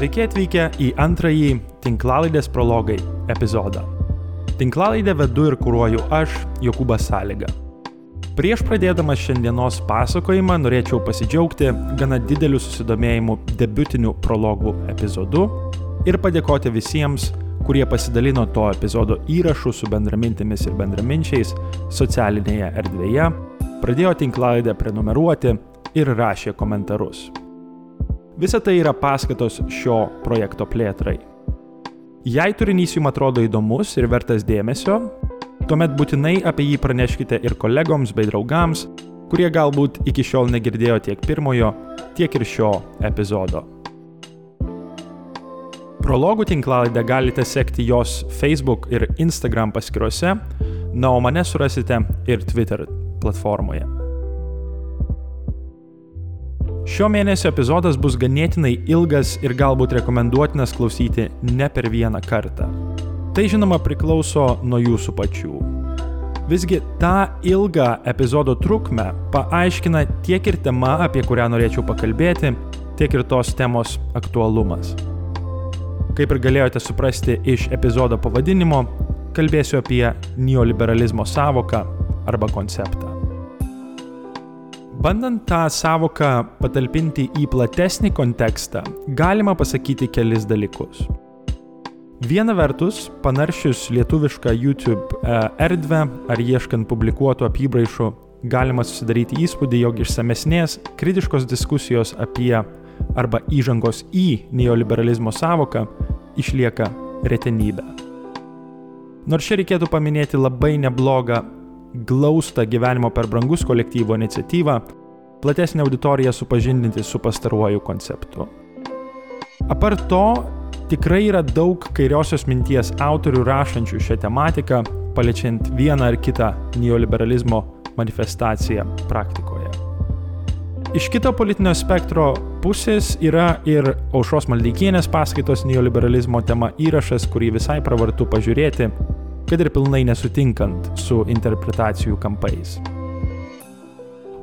Sveiki atvykę į antrąjį tinklalaidės prologai epizodą. Tinklalaidę vedu ir kūruoju aš, Jokūbas Sąlyga. Prieš pradėdamas šiandienos pasakojimą norėčiau pasidžiaugti gana dideliu susidomėjimu debutiniu prologų epizodu ir padėkoti visiems, kurie pasidalino to epizodo įrašų su bendramintimis ir bendraminčiais socialinėje erdvėje, pradėjo tinklalaidę prenumeruoti ir rašė komentarus. Visa tai yra paskatos šio projekto plėtrai. Jei turinys jums atrodo įdomus ir vertas dėmesio, tuomet būtinai apie jį praneškite ir kolegoms bei draugams, kurie galbūt iki šiol negirdėjo tiek pirmojo, tiek ir šio epizodo. Prologų tinklalaidę galite sekti jos Facebook ir Instagram paskiruose, na o mane surasite ir Twitter platformoje. Šio mėnesio epizodas bus ganėtinai ilgas ir galbūt rekomenduotinas klausyti ne per vieną kartą. Tai žinoma priklauso nuo jūsų pačių. Visgi tą ilgą epizodo trukmę paaiškina tiek ir tema, apie kurią norėčiau pakalbėti, tiek ir tos temos aktualumas. Kaip ir galėjote suprasti iš epizodo pavadinimo, kalbėsiu apie neoliberalizmo savoką arba konceptą. Bandant tą savoką patalpinti į platesnį kontekstą, galima pasakyti kelis dalykus. Viena vertus, panaršius lietuvišką YouTube e, erdvę ar ieškant publikuotų apibraišų, galima susidaryti įspūdį, jog išsamesnės kritiškos diskusijos apie arba įžangos į neoliberalizmo savoką išlieka retenybė. Nors čia reikėtų paminėti labai neblogą glaustą gyvenimo per brangus kolektyvo iniciatyvą, platesnė auditorija supažindinti su pastaruoju konceptu. Apart to, tikrai yra daug kairiosios minties autorių rašančių šią tematiką, paliečiant vieną ar kitą neoliberalizmo manifestaciją praktikoje. Iš kito politinio spektro pusės yra ir Aušros Maldeikienės paskaitos neoliberalizmo tema įrašas, kurį visai pravartu pažiūrėti, kad ir pilnai nesutinkant su interpretacijų kampais.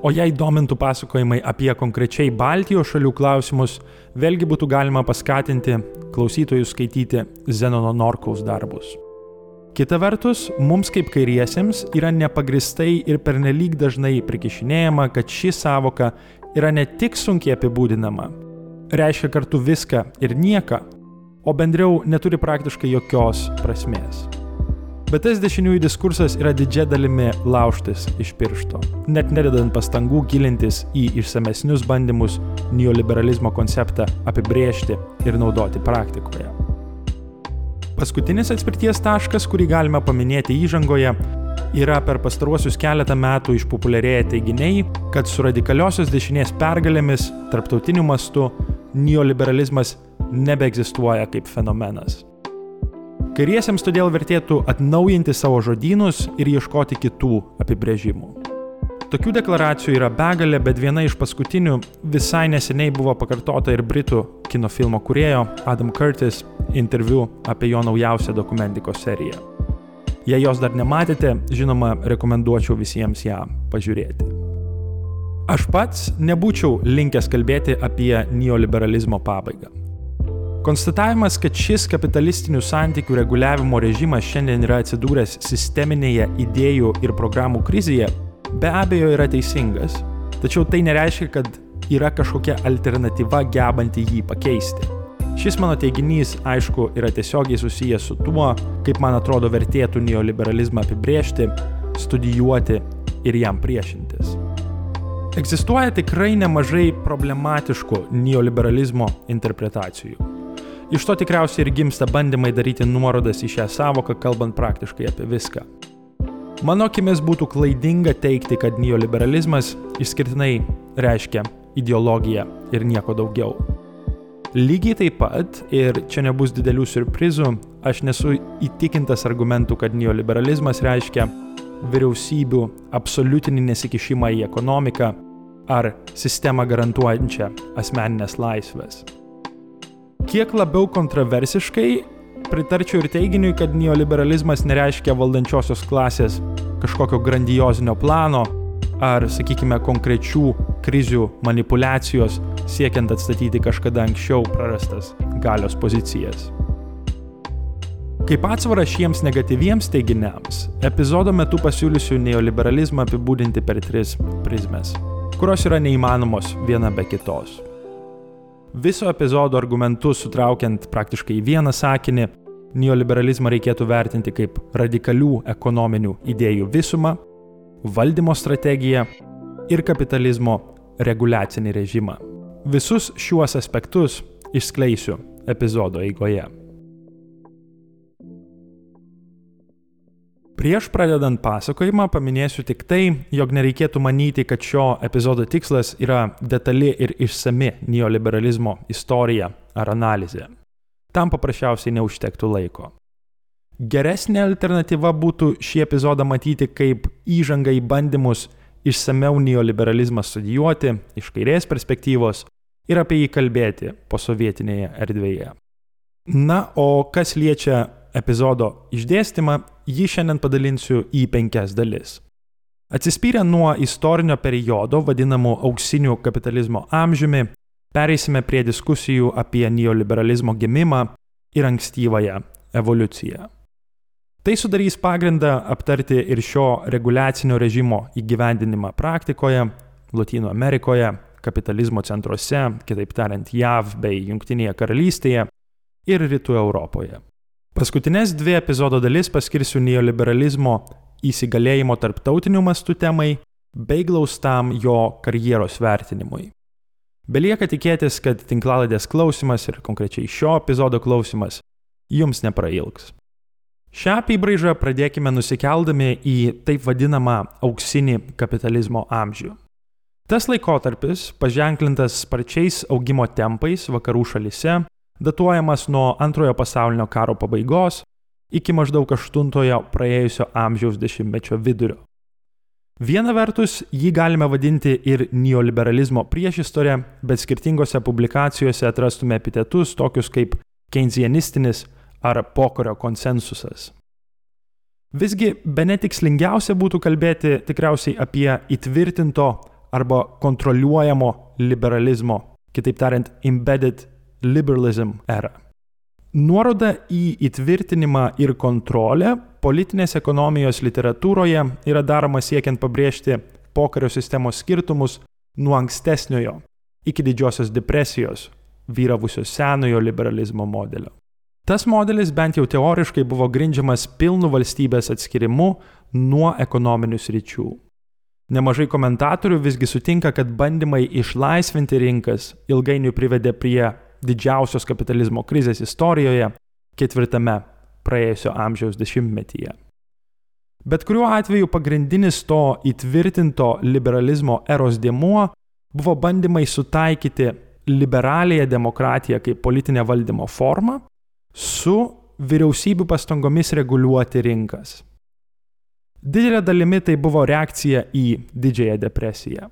O jei domintų pasakojimai apie konkrečiai Baltijos šalių klausimus, vėlgi būtų galima paskatinti klausytojus skaityti Zenono Norkaus darbus. Kita vertus, mums kaip kairiesiems yra nepagristai ir pernelyg dažnai prikišinėjama, kad ši savoka yra ne tik sunkiai apibūdinama, reiškia kartu viską ir nieką, o bendriau neturi praktiškai jokios prasmės. Bet tas dešiniųjų diskursas yra didžia dalimi laužtis iš piršto, net nededant pastangų gilintis į išsamesnius bandymus neoliberalizmo konceptą apibriežti ir naudoti praktikoje. Paskutinis atspirties taškas, kurį galime paminėti įžangoje, yra per pastaruosius keletą metų išpopuliarėję teiginiai, kad su radikaliosios dešinės pergalėmis tarptautiniu mastu neoliberalizmas nebeegzistuoja kaip fenomenas. Kairiesiems todėl vertėtų atnaujinti savo žodynus ir ieškoti kitų apibrėžimų. Tokių deklaracijų yra begalė, bet viena iš paskutinių visai neseniai buvo pakartota ir britų kino filmo kurėjo Adam Curtis interviu apie jo naujausią dokumentikos seriją. Jei jos dar nematėte, žinoma, rekomenduočiau visiems ją pažiūrėti. Aš pats nebūčiau linkęs kalbėti apie neoliberalizmo pabaigą. Konstatavimas, kad šis kapitalistinių santykių reguliavimo režimas šiandien yra atsidūręs sisteminėje idėjų ir programų krizėje, be abejo yra teisingas. Tačiau tai nereiškia, kad yra kažkokia alternatyva gebanti jį pakeisti. Šis mano teiginys, aišku, yra tiesiogiai susijęs su tuo, kaip man atrodo vertėtų neoliberalizmą apibriežti, studijuoti ir jam priešintis. Egzistuoja tikrai nemažai problematiškų neoliberalizmo interpretacijų. Iš to tikriausiai ir gimsta bandymai daryti nuorodas į šią savoką, kalbant praktiškai apie viską. Mano akimis būtų klaidinga teikti, kad neoliberalizmas išskirtinai reiškia ideologiją ir nieko daugiau. Lygiai taip pat, ir čia nebus didelių surprizų, aš nesu įtikintas argumentų, kad neoliberalizmas reiškia vyriausybių absoliutinį nesikišimą į ekonomiką ar sistemą garantuojančią asmeninės laisvės. Kiek labiau kontroversiškai pritarčiau ir teiginiui, kad neoliberalizmas nereiškia valdančiosios klasės kažkokio grandiozinio plano ar, sakykime, konkrečių krizių manipulacijos siekiant atstatyti kažkada anksčiau prarastas galios pozicijas. Kaip atsvara šiems negatyviems teiginiams, epizodo metu pasiūlysiu neoliberalizmą apibūdinti per tris prizmes, kurios yra neįmanomos viena be kitos. Viso epizodo argumentus sutraukiant praktiškai į vieną sakinį, neoliberalizmą reikėtų vertinti kaip radikalių ekonominių idėjų visumą, valdymo strategiją ir kapitalizmo reguliacinį režimą. Visus šiuos aspektus išskleisiu epizodo eigoje. Prieš pradedant pasakojimą paminėsiu tik tai, jog nereikėtų manyti, kad šio epizodo tikslas yra detali ir išsami neoliberalizmo istorija ar analizė. Tam paprasčiausiai neužtektų laiko. Geresnė alternatyva būtų šį epizodą matyti kaip įžanga į bandymus išsameu neoliberalizmą studijuoti iš kairės perspektyvos ir apie jį kalbėti posovietinėje erdvėje. Na, o kas liečia epizodo išdėstymą, jį šiandien padalinsiu į penkias dalis. Atsispyrę nuo istorinio periodo vadinamų auksinių kapitalizmo amžiumi, pereisime prie diskusijų apie neoliberalizmo gimimą ir ankstyvąją evoliuciją. Tai sudarys pagrindą aptarti ir šio reguliacinio režimo įgyvendinimą praktikoje, Latino Amerikoje, kapitalizmo centruose, kitaip tariant JAV bei Junktinėje karalystėje ir Rytų Europoje. Paskutinės dvi epizodo dalis paskirsiu neoliberalizmo įsigalėjimo tarptautiniu mastu temai bei glaustam jo karjeros vertinimui. Belieka tikėtis, kad tinklaladės klausimas ir konkrečiai šio epizodo klausimas jums neprailgs. Šią apibraižą pradėkime nusikeldami į taip vadinamą auksinį kapitalizmo amžių. Tas laikotarpis, paženklintas sparčiais augimo tempais vakarų šalise, datuojamas nuo antrojo pasaulinio karo pabaigos iki maždaug aštuntojo praėjusio amžiaus dešimtmečio vidurio. Viena vertus, jį galime vadinti ir neoliberalizmo priešistorė, bet skirtingose publikacijose atrastume epitetus tokius kaip keinzianistinis ar pokario konsensusas. Visgi, be netikslingiausia būtų kalbėti tikriausiai apie įtvirtinto arba kontroliuojamo liberalizmo, kitaip tariant, embedded liberalism erą. Nuoroda į įtvirtinimą ir kontrolę politinės ekonomijos literatūroje yra daroma siekiant pabrėžti pokario sistemos skirtumus nuo ankstesniojo iki didžiosios depresijos vyravusio senojo liberalizmo modelio. Tas modelis bent jau teoriškai buvo grindžiamas pilnu valstybės atskirimu nuo ekonominių sričių. Nemažai komentatorių visgi sutinka, kad bandymai išlaisvinti rinkas ilgainiui privedė prie didžiausios kapitalizmo krizės istorijoje ketvirtame praėjusio amžiaus dešimtmetyje. Bet kuriuo atveju pagrindinis to įtvirtinto liberalizmo eros dėmuo buvo bandymai sutaikyti liberalėje demokratiją kaip politinę valdymo formą su vyriausybių pastangomis reguliuoti rinkas. Didelė dalimi tai buvo reakcija į didžiąją depresiją.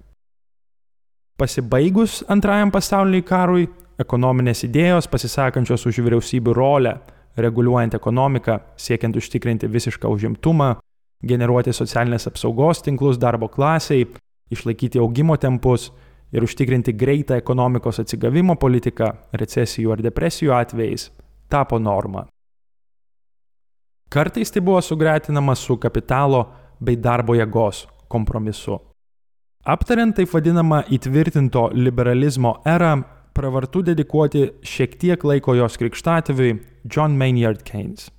Pasibaigus antrajam pasauliniai karui, ekonominės idėjos pasisakančios už vyriausybių rolę, reguliuojant ekonomiką, siekiant užtikrinti visišką užimtumą, generuoti socialinės apsaugos tinklus darbo klasiai, išlaikyti augimo tempus ir užtikrinti greitą ekonomikos atsigavimo politiką recesijų ar depresijų atvejais, tapo norma. Kartais tai buvo sugretinama su kapitalo bei darbo jėgos kompromisu. Aptariant taip vadinamą įtvirtinto liberalizmo erą, pravartu dedikuoti šiek tiek laiko jos krikštatėviui John Maynard Keynes.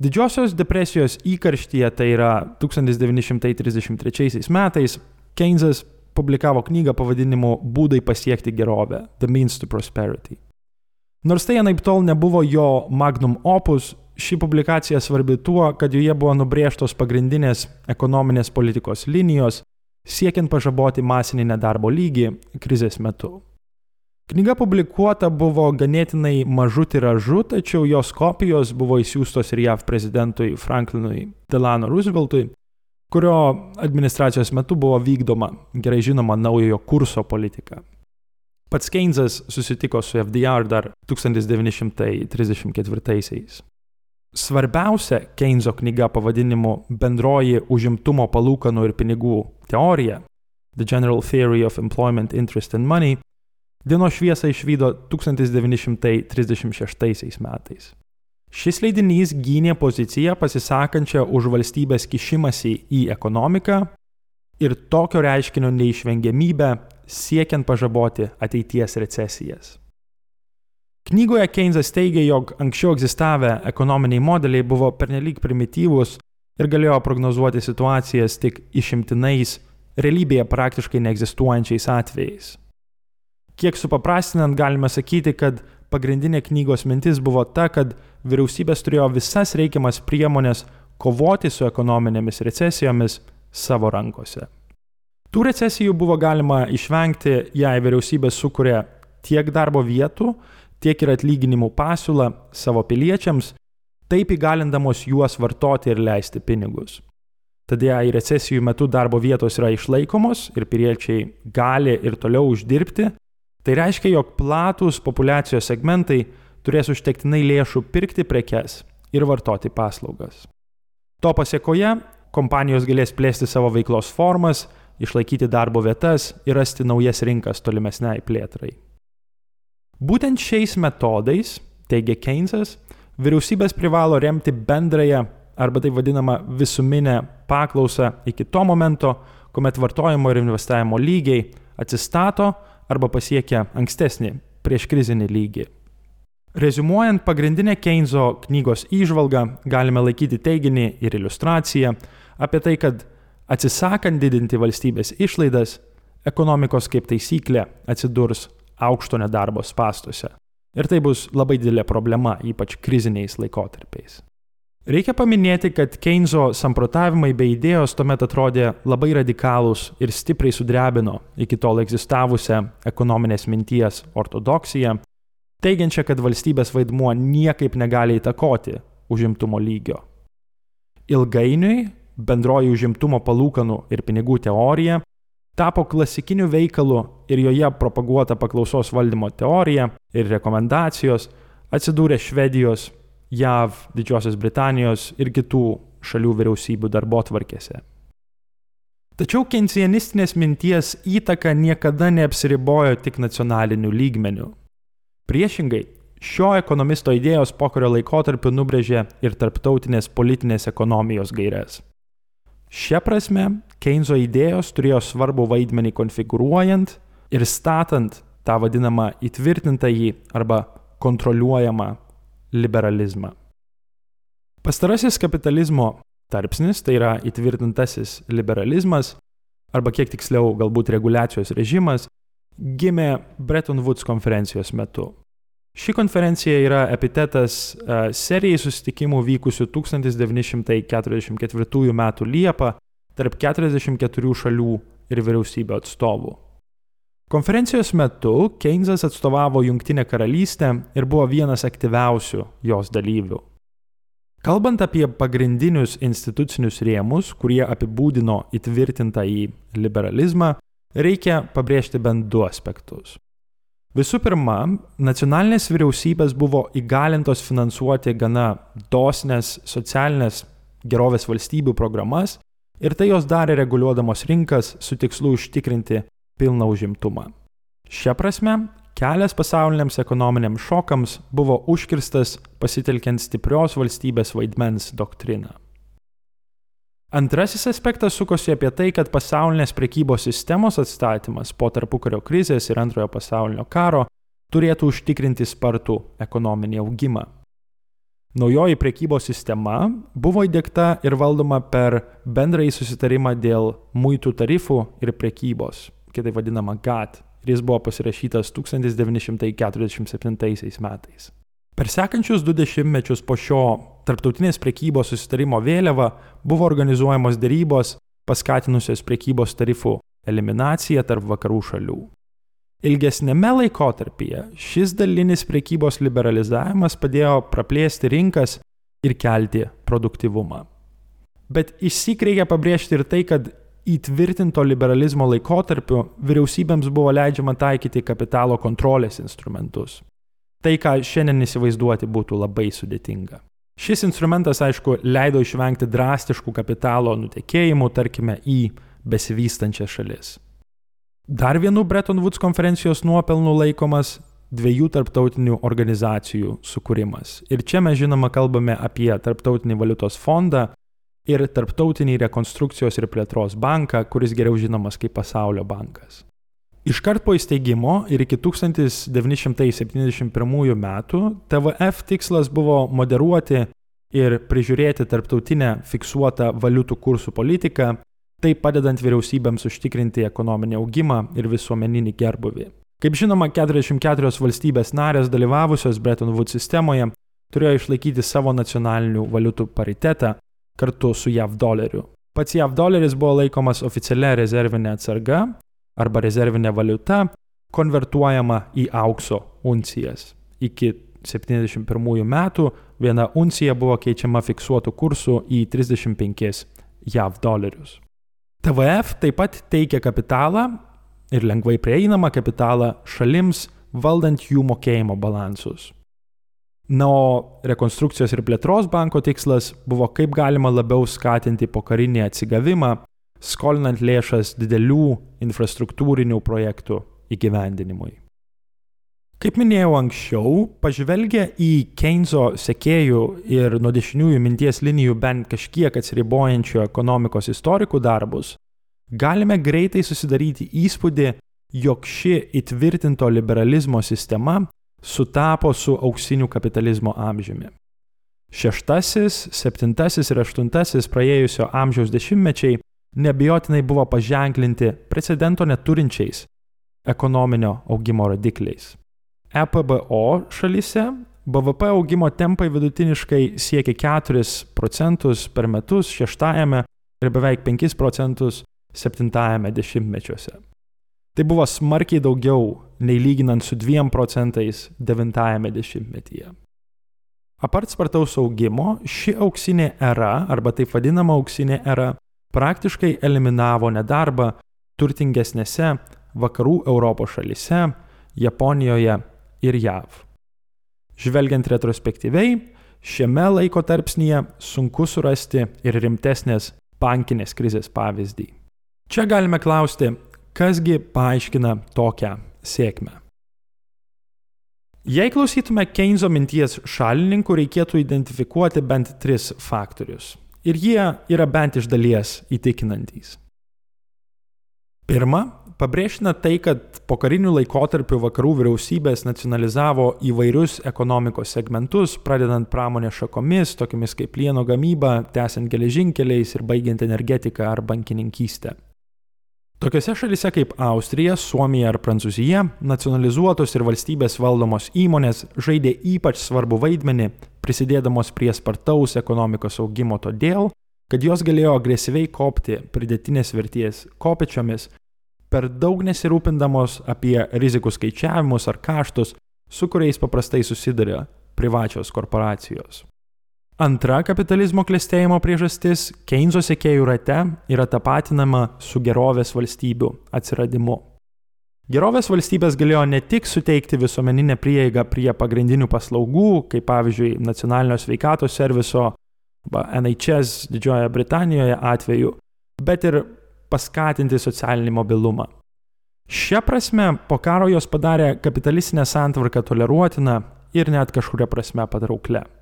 Didžiosios depresijos įkarštyje, tai yra 1933 metais, Keynesas publikavo knygą pavadinimu Būdai pasiekti gerovę – The Means to Prosperity. Nors tai anaip tol nebuvo jo magnum opus, ši publikacija svarbi tuo, kad joje buvo nubrėžtos pagrindinės ekonominės politikos linijos, siekiant pažaboti masinį nedarbo lygį krizės metu. Knyga publikuota buvo ganėtinai mažu tiražu, tačiau jos kopijos buvo įsiūstos ir JAV prezidentui Franklinui Delano Rooseveltui, kurio administracijos metu buvo vykdoma gerai žinoma naujojo kurso politika. Pats Keynesas susitiko su FDR dar 1934-aisiais. Svarbiausia Keyneso knyga pavadinimu Bendroji užimtumo palūkanų ir pinigų teorija The General Theory of Employment, Interest and Money Dienos šviesą išvydo 1936 metais. Šis leidinys gynė poziciją pasisakančią už valstybės kišimasi į ekonomiką ir tokio reiškinio neišvengiamybę siekiant pažaboti ateities recesijas. Knygoje Keynesas teigia, jog anksčiau egzistavę ekonominiai modeliai buvo pernelyg primityvūs ir galėjo prognozuoti situacijas tik išimtinais, realybėje praktiškai neegzistuojančiais atvejais. Kiek supaprastinant galime sakyti, kad pagrindinė knygos mintis buvo ta, kad vyriausybės turėjo visas reikiamas priemonės kovoti su ekonominėmis recesijomis savo rankose. Tų recesijų buvo galima išvengti, jei vyriausybė sukuria tiek darbo vietų, tiek ir atlyginimų pasiūlą savo piliečiams, taip įgalindamos juos vartoti ir leisti pinigus. Tad jei recesijų metu darbo vietos yra išlaikomos ir piliečiai gali ir toliau uždirbti, tai reiškia, jog platus populacijos segmentai turės užtektinai lėšų pirkti prekes ir vartoti paslaugas. To pasiekoje kompanijos galės plėsti savo veiklos formas, išlaikyti darbo vietas ir rasti naujas rinkas tolimesniai plėtrai. Būtent šiais metodais, teigia Keynesas, vyriausybės privalo remti bendrąją arba tai vadinamą visuminę paklausą iki to momento, kuomet vartojimo ir investavimo lygiai atsistato arba pasiekia ankstesnį prieš krizinį lygį. Rezumuojant pagrindinę Keyneso knygos įžvalgą, galime laikyti teiginį ir iliustraciją apie tai, kad Atsisakant didinti valstybės išlaidas, ekonomikos kaip taisyklė atsidurs aukšto nedarbo spastuose. Ir tai bus labai didelė problema, ypač kriziniais laikotarpiais. Reikia paminėti, kad Keyneso samprotavimai bei idėjos tuomet atrodė labai radikalūs ir stipriai sudrebino iki tol egzistavusią ekonominės minties ortodoksiją, teigiančią, kad valstybės vaidmuo niekaip negali įtakoti užimtumo lygio. Ilgainiui bendroji užimtumo palūkanų ir pinigų teorija tapo klasikiniu veikalu ir joje propaguota paklausos valdymo teorija ir rekomendacijos atsidūrė Švedijos, JAV, Didžiosios Britanijos ir kitų šalių vyriausybių darbo tvarkėse. Tačiau kencianistinės minties įtaka niekada neapsiribojo tik nacionaliniu lygmeniu. Priešingai, šio ekonomisto idėjos pokario laikotarpiu nubrėžė ir tarptautinės politinės ekonomijos gairias. Šia prasme, Keyneso idėjos turėjo svarbu vaidmenį konfigūruojant ir statant tą vadinamą įtvirtintąjį arba kontroliuojamą liberalizmą. Pastarasis kapitalizmo tarpsnis, tai yra įtvirtintasis liberalizmas, arba kiek tiksliau galbūt reguliacijos režimas, gimė Bretton Woods konferencijos metu. Ši konferencija yra epitetas e, serijai susitikimų vykusių 1944 m. Liepą tarp 44 šalių ir vyriausybių atstovų. Konferencijos metu Keynesas atstovavo Junktinę karalystę ir buvo vienas aktyviausių jos dalyvių. Kalbant apie pagrindinius institucinius rėmus, kurie apibūdino įtvirtintą į liberalizmą, reikia pabrėžti bent du aspektus. Visų pirma, nacionalinės vyriausybės buvo įgalintos finansuoti gana dosnes socialinės gerovės valstybių programas ir tai jos darė reguliuodamos rinkas su tikslu užtikrinti pilną užimtumą. Šia prasme, kelias pasauliniams ekonominiams šokams buvo užkirstas pasitelkiant stiprios valstybės vaidmens doktriną. Antrasis aspektas sukosi apie tai, kad pasaulinės prekybos sistemos atstatymas po tarpukario krizės ir antrojo pasaulinio karo turėtų užtikrinti spartų ekonominį augimą. Naujoji prekybos sistema buvo įdėkta ir valdoma per bendrąjį susitarimą dėl muitų tarifų ir prekybos, kitaip vadinama GATT, ir jis buvo pasirašytas 1947 metais. Per sekančius du dešimtmečius po šio tarptautinės prekybos susitarimo vėliava buvo organizuojamos dėrybos paskatinusios prekybos tarifų eliminaciją tarp vakarų šalių. Ilgesnėme laikotarpyje šis dalinis prekybos liberalizavimas padėjo praplėsti rinkas ir kelti produktivumą. Bet išsik reikia pabrėžti ir tai, kad įtvirtinto liberalizmo laikotarpiu vyriausybėms buvo leidžiama taikyti kapitalo kontrolės instrumentus. Tai, ką šiandien įsivaizduoti būtų labai sudėtinga. Šis instrumentas, aišku, leido išvengti drastiškų kapitalo nutekėjimų, tarkime, į besivystančias šalis. Dar vienu Bretton Woods konferencijos nuopelnu laikomas dviejų tarptautinių organizacijų sukūrimas. Ir čia mes žinoma kalbame apie Tarptautinį valiutos fondą ir Tarptautinį rekonstrukcijos ir plėtros banką, kuris geriau žinomas kaip Pasaulio bankas. Iškart po įsteigimo ir iki 1971 metų TVF tikslas buvo moderuoti ir prižiūrėti tarptautinę fiksuotą valiutų kursų politiką, taip padedant vyriausybėms užtikrinti ekonominį augimą ir visuomeninį gerbuvį. Kaip žinoma, 44 valstybės narės dalyvavusios Bretton Woods sistemoje turėjo išlaikyti savo nacionalinių valiutų paritetą kartu su JAV doleriu. Pats JAV doleris buvo laikomas oficialia rezervinė atsarga arba rezervinė valiuta, konvertuojama į aukso uncijas. Iki 71 metų viena uncija buvo keičiama fiksuotų kursų į 35 JAV dolerius. TVF taip pat teikia kapitalą ir lengvai prieinamą kapitalą šalims valdant jų mokėjimo balansus. Na, o rekonstrukcijos ir plėtros banko tikslas buvo kaip galima labiau skatinti pokarinį atsigavimą, skolinant lėšas didelių infrastruktūrinių projektų įgyvendinimui. Kaip minėjau anksčiau, pažvelgę į Keynes'o sekėjų ir nuo dešiniųjų minties linijų bent kažkiek atsiribojančių ekonomikos istorikų darbus, galime greitai susidaryti įspūdį, jog ši įtvirtinto liberalizmo sistema sutapo su auksiniu kapitalizmo amžiumi. Šeštasis, septintasis ir aštuntasis praėjusio amžiaus dešimtmečiai nebejotinai buvo paženklinti precedento neturinčiais ekonominio augimo rodikliais. EPBO šalyse BVP augimo tempai vidutiniškai siekia 4 procentus per metus šeštajame ir beveik 5 procentus septintajame dešimtmečiuose. Tai buvo smarkiai daugiau nei lyginant su 2 procentais 90-ame dešimtmetyje. Apart spartaus augimo, ši auksinė era, arba taip vadinama auksinė era, praktiškai eliminavo nedarbą turtingesnėse vakarų Europos šalise, Japonijoje ir JAV. Žvelgiant retrospektyviai, šiame laiko tarpsnyje sunku surasti ir rimtesnės bankinės krizės pavyzdį. Čia galime klausti, kasgi paaiškina tokią sėkmę. Jei klausytume Keynes'o minties šalininkų, reikėtų identifikuoti bent tris faktorius. Ir jie yra bent iš dalies įtikinantys. Pirma, pabrėžtina tai, kad po karinių laikotarpių vakarų vyriausybės nacionalizavo įvairius ekonomikos segmentus, pradedant pramonės šakomis, tokiamis kaip plieno gamyba, tęsiant geležinkeliais ir baigiant energetiką ar bankininkystę. Tokiose šalise kaip Austrija, Suomija ar Prancūzija nacionalizuotos ir valstybės valdomos įmonės žaidė ypač svarbu vaidmenį, prisidėdamos prie spartaus ekonomikos augimo todėl, kad jos galėjo agresyviai kopti pridėtinės vertės kopečiomis, per daug nesirūpindamos apie rizikų skaičiavimus ar kaštus, su kuriais paprastai susiduria privačios korporacijos. Antra kapitalizmo klėstėjimo priežastis - Keynes'o sekėjų rate yra tapatinama su gerovės valstybių atsiradimu. Gerovės valstybės galėjo ne tik suteikti visuomeninę prieigą prie pagrindinių paslaugų, kaip pavyzdžiui nacionalinio sveikatos serviso NHS Didžiojoje Britanijoje atveju, bet ir paskatinti socialinį mobilumą. Šia prasme, po karo jos padarė kapitalistinę santvarką toleruotiną ir net kažkuria prasme patrauklę.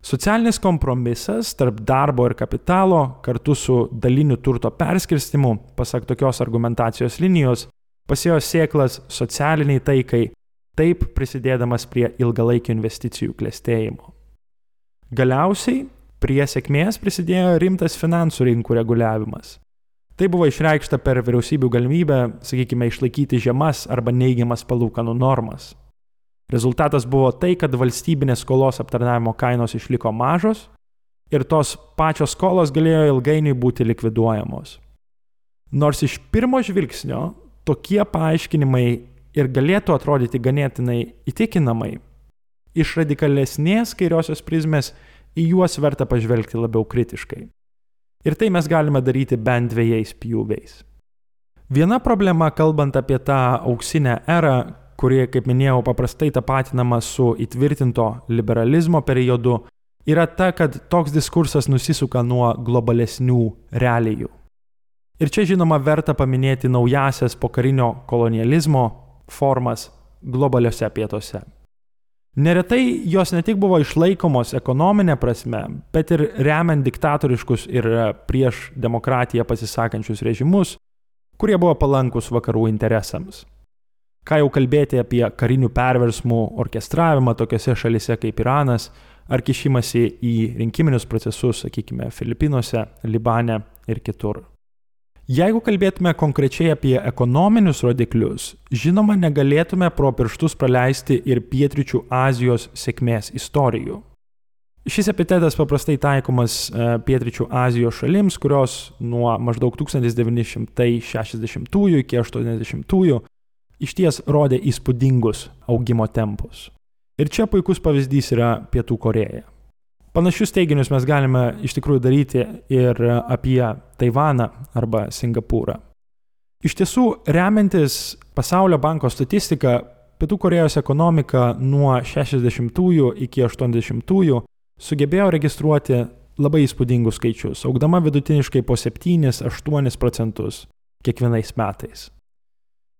Socialinis kompromisas tarp darbo ir kapitalo kartu su daliniu turto perskirstimu, pasak tokios argumentacijos linijos, pasėjo sėklas socialiniai taikai, taip prisidėdamas prie ilgalaikių investicijų klėstėjimo. Galiausiai prie sėkmės prisidėjo rimtas finansų rinkų reguliavimas. Tai buvo išreikšta per vyriausybių galimybę, sakykime, išlaikyti žemas arba neigiamas palūkanų normas. Rezultatas buvo tai, kad valstybinės skolos aptarnavimo kainos išliko mažos ir tos pačios skolos galėjo ilgainiui būti likviduojamos. Nors iš pirmo žvilgsnio tokie paaiškinimai ir galėtų atrodyti ganėtinai įtikinamai, iš radikalesnės kairiosios prizmės į juos verta pažvelgti labiau kritiškai. Ir tai mes galime daryti bent dviejais pjūviais. Viena problema, kalbant apie tą auksinę erą, kuri, kaip minėjau, paprastai tapatinama su įtvirtinto liberalizmo periodu, yra ta, kad toks diskursas nusisuka nuo globalesnių realijų. Ir čia žinoma verta paminėti naujasias pokarinio kolonializmo formas globaliuose pietuose. Neretai jos ne tik buvo išlaikomos ekonominė prasme, bet ir remiant diktatoriškus ir prieš demokratiją pasisakančius režimus, kurie buvo palankus vakarų interesams. Ką jau kalbėti apie karinių perversmų orkestravimą tokiose šalise kaip Iranas ar kišimasi į rinkiminius procesus, sakykime, Filipinuose, Libane ir kitur. Jeigu kalbėtume konkrečiai apie ekonominius rodiklius, žinoma, negalėtume pro pirštus praleisti ir Pietričių Azijos sėkmės istorijų. Šis epitetas paprastai taikomas e, Pietričių Azijos šalims, kurios nuo maždaug 1960 iki 80 iš ties rodė įspūdingus augimo tempus. Ir čia puikus pavyzdys yra Pietų Koreja. Panašius teiginius mes galime iš tikrųjų daryti ir apie Taivaną arba Singapūrą. Iš tiesų, remiantis Pasaulio banko statistika, Pietų Korejos ekonomika nuo 60-ųjų iki 80-ųjų sugebėjo registruoti labai įspūdingus skaičius, augdama vidutiniškai po 7-8 procentus kiekvienais metais.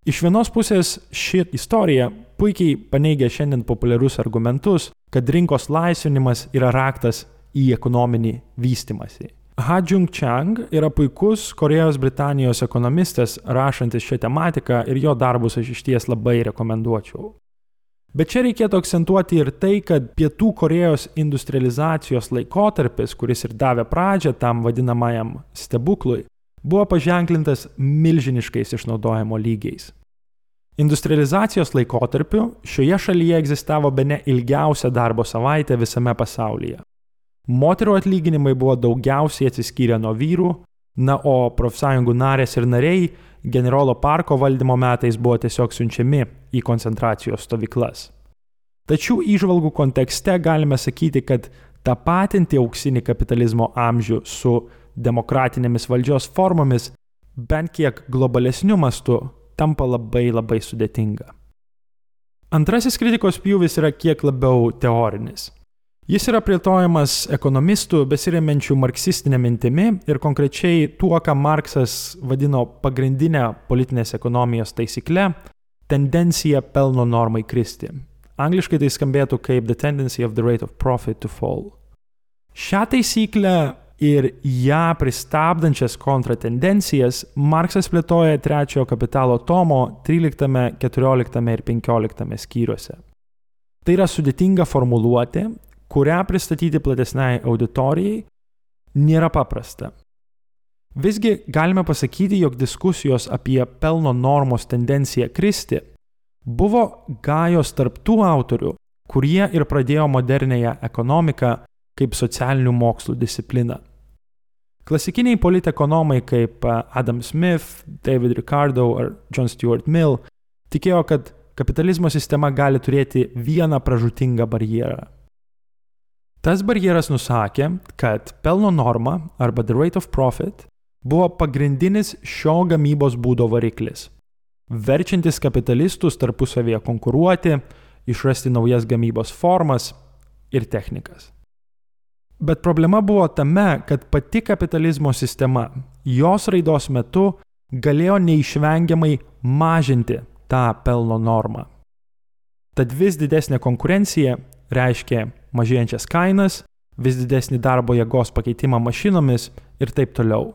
Iš vienos pusės ši istorija puikiai paneigia šiandien populiarius argumentus, kad rinkos laisvinimas yra raktas į ekonominį vystimąsi. Ha Jung Chang yra puikus Korejos Britanijos ekonomistas, rašantis šią tematiką ir jo darbus aš iš ties labai rekomenduočiau. Bet čia reikėtų akcentuoti ir tai, kad Pietų Korejos industrializacijos laikotarpis, kuris ir davė pradžią tam vadinamajam stebuklui, buvo paženklintas milžiniškais išnaudojimo lygiais. Industrializacijos laikotarpiu šioje šalyje egzistavo be ne ilgiausia darbo savaitė visame pasaulyje. Moterų atlyginimai buvo daugiausiai atsiskyrę nuo vyrų, na o profsąjungų narės ir nariai generolo parko valdymo metais buvo tiesiog siunčiami į koncentracijos stovyklas. Tačiau įžvalgų kontekste galime sakyti, kad tapatinti auksinį kapitalizmo amžių su demokratinėmis valdžios formomis bent kiek globalesniu mastu tampa labai labai sudėtinga. Antrasis kritikos pjūvis yra kiek labiau teorinis. Jis yra plėtojamas ekonomistų besiriamenčių marksistinė mintimi ir konkrečiai tuo, ką Marksas vadino pagrindinę politinės ekonomijos taisykle - tendencija pelno normai kristi. Angliškai tai skambėtų kaip the tendency of the rate of profit to fall. Šią taisyklę ir ją pristabdančias kontratendencijas Marksas plėtoja trečiojo kapitalo tomo 13, 14 ir 15 skyriuose. Tai yra sudėtinga formuluoti, kurią pristatyti platesniai auditorijai nėra paprasta. Visgi galime pasakyti, jog diskusijos apie pelno normos tendenciją kristi buvo gajos tarp tų autorių, kurie ir pradėjo modernėją ekonomiką kaip socialinių mokslų discipliną. Klasikiniai politekonomai kaip Adam Smith, David Ricardo ar John Stuart Mill tikėjo, kad kapitalizmo sistema gali turėti vieną pražutingą barjerą. Tas barjeras nusakė, kad pelno norma arba the rate of profit buvo pagrindinis šio gamybos būdo variklis, verčiantis kapitalistus tarpusavėje konkuruoti, išrasti naujas gamybos formas ir technikas. Bet problema buvo tame, kad pati kapitalizmo sistema jos raidos metu galėjo neišvengiamai mažinti tą pelno normą. Tad vis didesnė konkurencija reiškia mažėjančias kainas, vis didesnį darbo jėgos pakeitimą mašinomis ir taip toliau.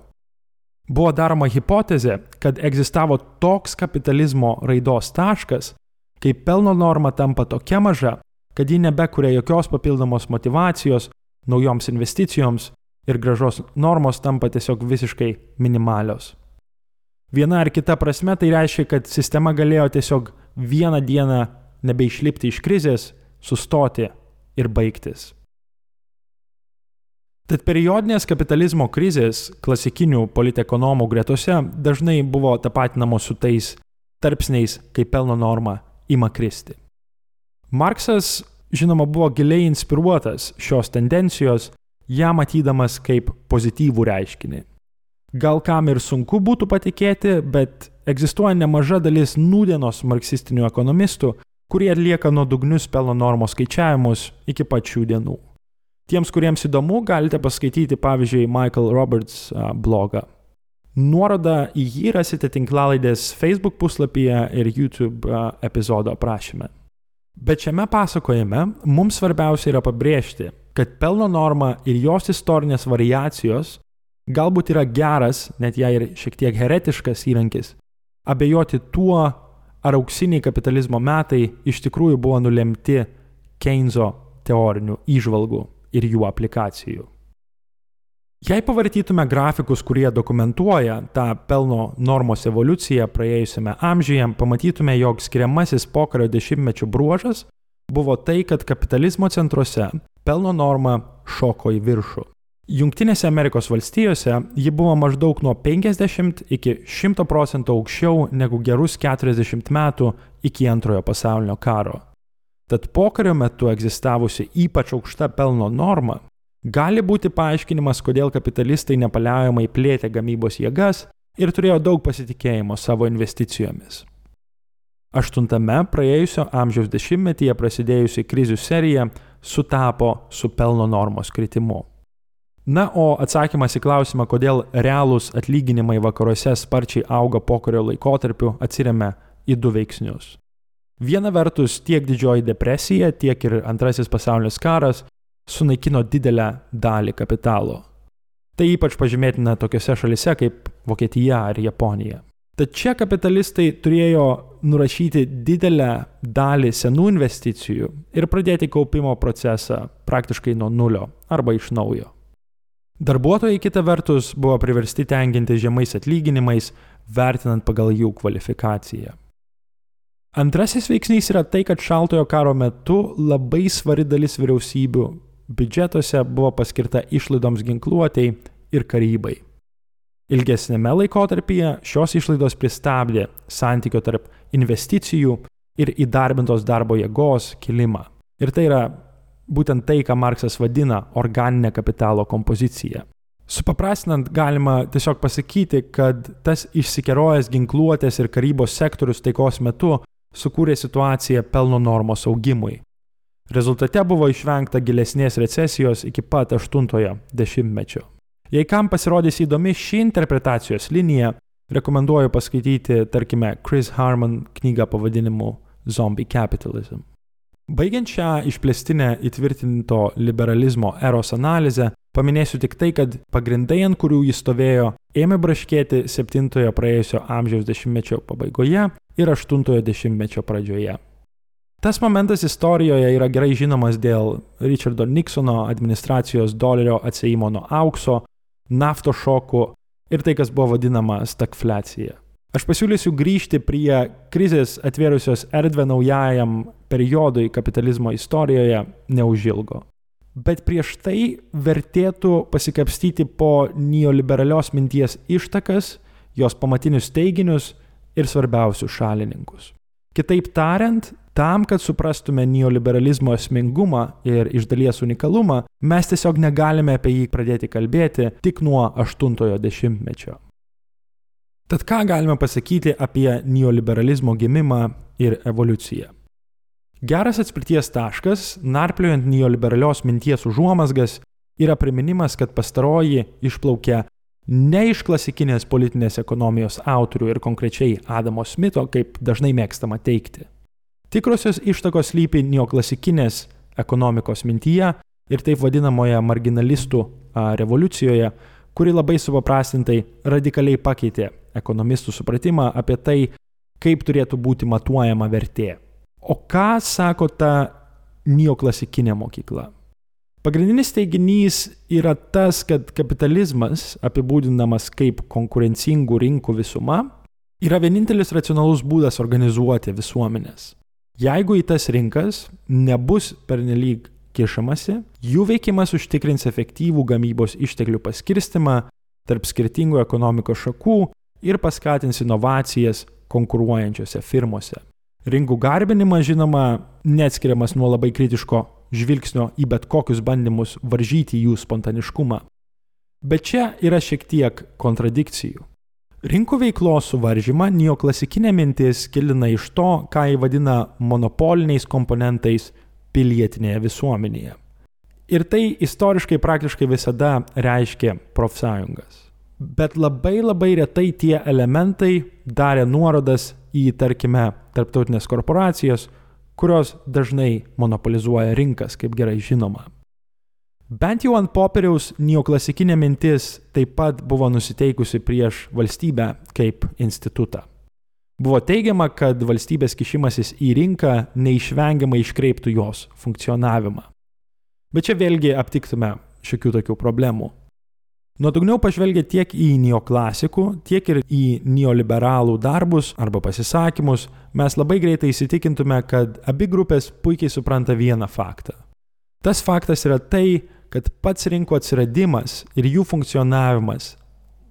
Buvo daroma hipotezė, kad egzistavo toks kapitalizmo raidos taškas, kai pelno norma tampa tokia maža, kad ji nebekuria jokios papildomos motivacijos naujoms investicijoms ir gražos normos tampa tiesiog visiškai minimalios. Viena ar kita prasme tai reiškia, kad sistema galėjo tiesiog vieną dieną nebeišlipti iš krizės, sustoti ir baigtis. Tad periodinės kapitalizmo krizės klasikinių politekonomų gretose dažnai buvo tapatinamos su tais tarpsniais, kai pelno norma ima kristi. Marksas žinoma, buvo giliai inspiruotas šios tendencijos, ją matydamas kaip pozityvų reiškinį. Gal kam ir sunku būtų patikėti, bet egzistuoja nemaža dalis nūdienos marksistinių ekonomistų, kurie atlieka nuodugnius pelno normos skaičiavimus iki pačių dienų. Tiems, kuriems įdomu, galite paskaityti pavyzdžiui Michael Roberts blogą. Nuorodą į jį rasite tinklalaidės Facebook puslapyje ir YouTube epizodo aprašyme. Bet šiame pasakojime mums svarbiausia yra pabrėžti, kad pelno norma ir jos istorinės variacijos galbūt yra geras, net jei ir šiek tiek heretiškas įrankis, abejoti tuo, ar auksiniai kapitalizmo metai iš tikrųjų buvo nulemti Keynes'o teorinių įžvalgų ir jų aplikacijų. Jei pavartytume grafikus, kurie dokumentuoja tą pelno normos evoliuciją praėjusiame amžiuje, pamatytume, jog skiriamasis pokario dešimtmečių bruožas buvo tai, kad kapitalizmo centruose pelno norma šoko į viršų. Junktinėse Amerikos valstijose ji buvo maždaug nuo 50 iki 100 procentų aukščiau negu gerus 40 metų iki antrojo pasaulinio karo. Tad pokario metu egzistavusi ypač aukšta pelno norma gali būti paaiškinimas, kodėl kapitalistai nepaliaujamai plėtė gamybos jėgas ir turėjo daug pasitikėjimo savo investicijomis. Aštuntame praėjusio amžiaus dešimtmetyje prasidėjusi krizių serija sutapo su pelno normos kritimu. Na, o atsakymas į klausimą, kodėl realūs atlyginimai vakaruose sparčiai auga pokario laikotarpiu, atsiriame į du veiksnius. Viena vertus tiek didžioji depresija, tiek ir antrasis pasaulinis karas sunaikino didelę dalį kapitalo. Tai ypač pažymėtina tokiose šalise kaip Vokietija ar Japonija. Tad čia kapitalistai turėjo nurašyti didelę dalį senų investicijų ir pradėti kaupimo procesą praktiškai nuo nulio arba iš naujo. Darbuotojai kita vertus buvo priversti tenkinti žemais atlyginimais, vertinant pagal jų kvalifikaciją. Antrasis veiksnys yra tai, kad šaltojo karo metu labai svari dalis vyriausybių biudžetuose buvo paskirta išlaidoms ginkluotėjai ir karybai. Ilgesnėme laikotarpyje šios išlaidos pristabdė santykio tarp investicijų ir įdarbintos darbo jėgos kilimą. Ir tai yra būtent tai, ką Marksas vadina organinė kapitalo kompozicija. Supaprastinant galima tiesiog pasakyti, kad tas išsikerojęs ginkluotės ir karybos sektorius taikos metu sukūrė situaciją pelno normos augimui. Rezultate buvo išvengta gilesnės recesijos iki pat 80-ojo dešimtmečio. Jei kam pasirodys įdomi ši interpretacijos linija, rekomenduoju paskaityti, tarkime, Chris Harman knygą pavadinimu Zombie Capitalism. Baigiant šią išplėstinę įtvirtinto liberalizmo eros analizę, paminėsiu tik tai, kad pagrindai, ant kurių jis stovėjo, ėmė braškėti 7-ojo praėjusio amžiaus dešimtmečio pabaigoje ir 8-ojo dešimtmečio pradžioje. Tas momentas istorijoje yra gerai žinomas dėl Richardo Nixono administracijos dolerio atsėjimo nuo aukso, nafto šokų ir tai, kas buvo vadinama stagflecija. Aš pasiūlysiu grįžti prie krizės atvėrusios erdvę naujajam periodui kapitalizmo istorijoje neužilgo. Bet prieš tai vertėtų pasikapstyti po neoliberalios minties ištakas, jos pamatinius teiginius ir svarbiausius šalininkus. Kitaip tariant, tam, kad suprastume neoliberalizmo esmingumą ir iš dalies unikalumą, mes tiesiog negalime apie jį pradėti kalbėti tik nuo 80-ojo dešimtmečio. Tad ką galime pasakyti apie neoliberalizmo gimimą ir evoliuciją? Geras atspirties taškas, narpliojant neoliberalios minties užuomasgas, yra priminimas, kad pastaroji išplaukia ne iš klasikinės politinės ekonomijos autorių ir konkrečiai Adamo Smito, kaip dažnai mėgstama teikti. Tikrosios ištakos lypi neoklasikinės ekonomikos mintyje ir taip vadinamoje marginalistų revoliucijoje, kuri labai supaprastintai radikaliai pakeitė ekonomistų supratimą apie tai, kaip turėtų būti matuojama vertė. O ką sako ta neoklasikinė mokykla? Pagrindinis teiginys yra tas, kad kapitalizmas, apibūdinamas kaip konkurencingų rinkų visuma, yra vienintelis racionalus būdas organizuoti visuomenės. Jeigu į tas rinkas nebus pernelyg kišamasi, jų veikimas užtikrins efektyvų gamybos išteklių paskirstimą tarp skirtingų ekonomikos šakų ir paskatins inovacijas konkuruojančiose firmose. Rinkų garbinimas, žinoma, neatskiriamas nuo labai kritiško žvilgsnio į bet kokius bandymus varžyti jų spontaniškumą. Bet čia yra šiek tiek kontradikcijų. Rinkų veiklos suvaržymą neoklasikinė mintis kilina iš to, ką jį vadina monopoliniais komponentais pilietinėje visuomenėje. Ir tai istoriškai praktiškai visada reiškia profsąjungas. bet labai labai retai tie elementai darė nuorodas į, tarkime, tarptautinės korporacijas, kurios dažnai monopolizuoja rinkas, kaip gerai žinoma. Bent jau ant popieriaus neoklasikinė mintis taip pat buvo nusiteikusi prieš valstybę kaip institutą. Buvo teigiama, kad valstybės kišimasis į rinką neišvengiamai iškreiptų jos funkcionavimą. Bet čia vėlgi aptiktume šiokių tokių problemų. Nuodugniau pažvelgia tiek į neoklasikų, tiek ir į neoliberalų darbus arba pasisakymus, mes labai greitai įsitikintume, kad abi grupės puikiai supranta vieną faktą. Tas faktas yra tai, kad pats rinkų atsiradimas ir jų funkcionavimas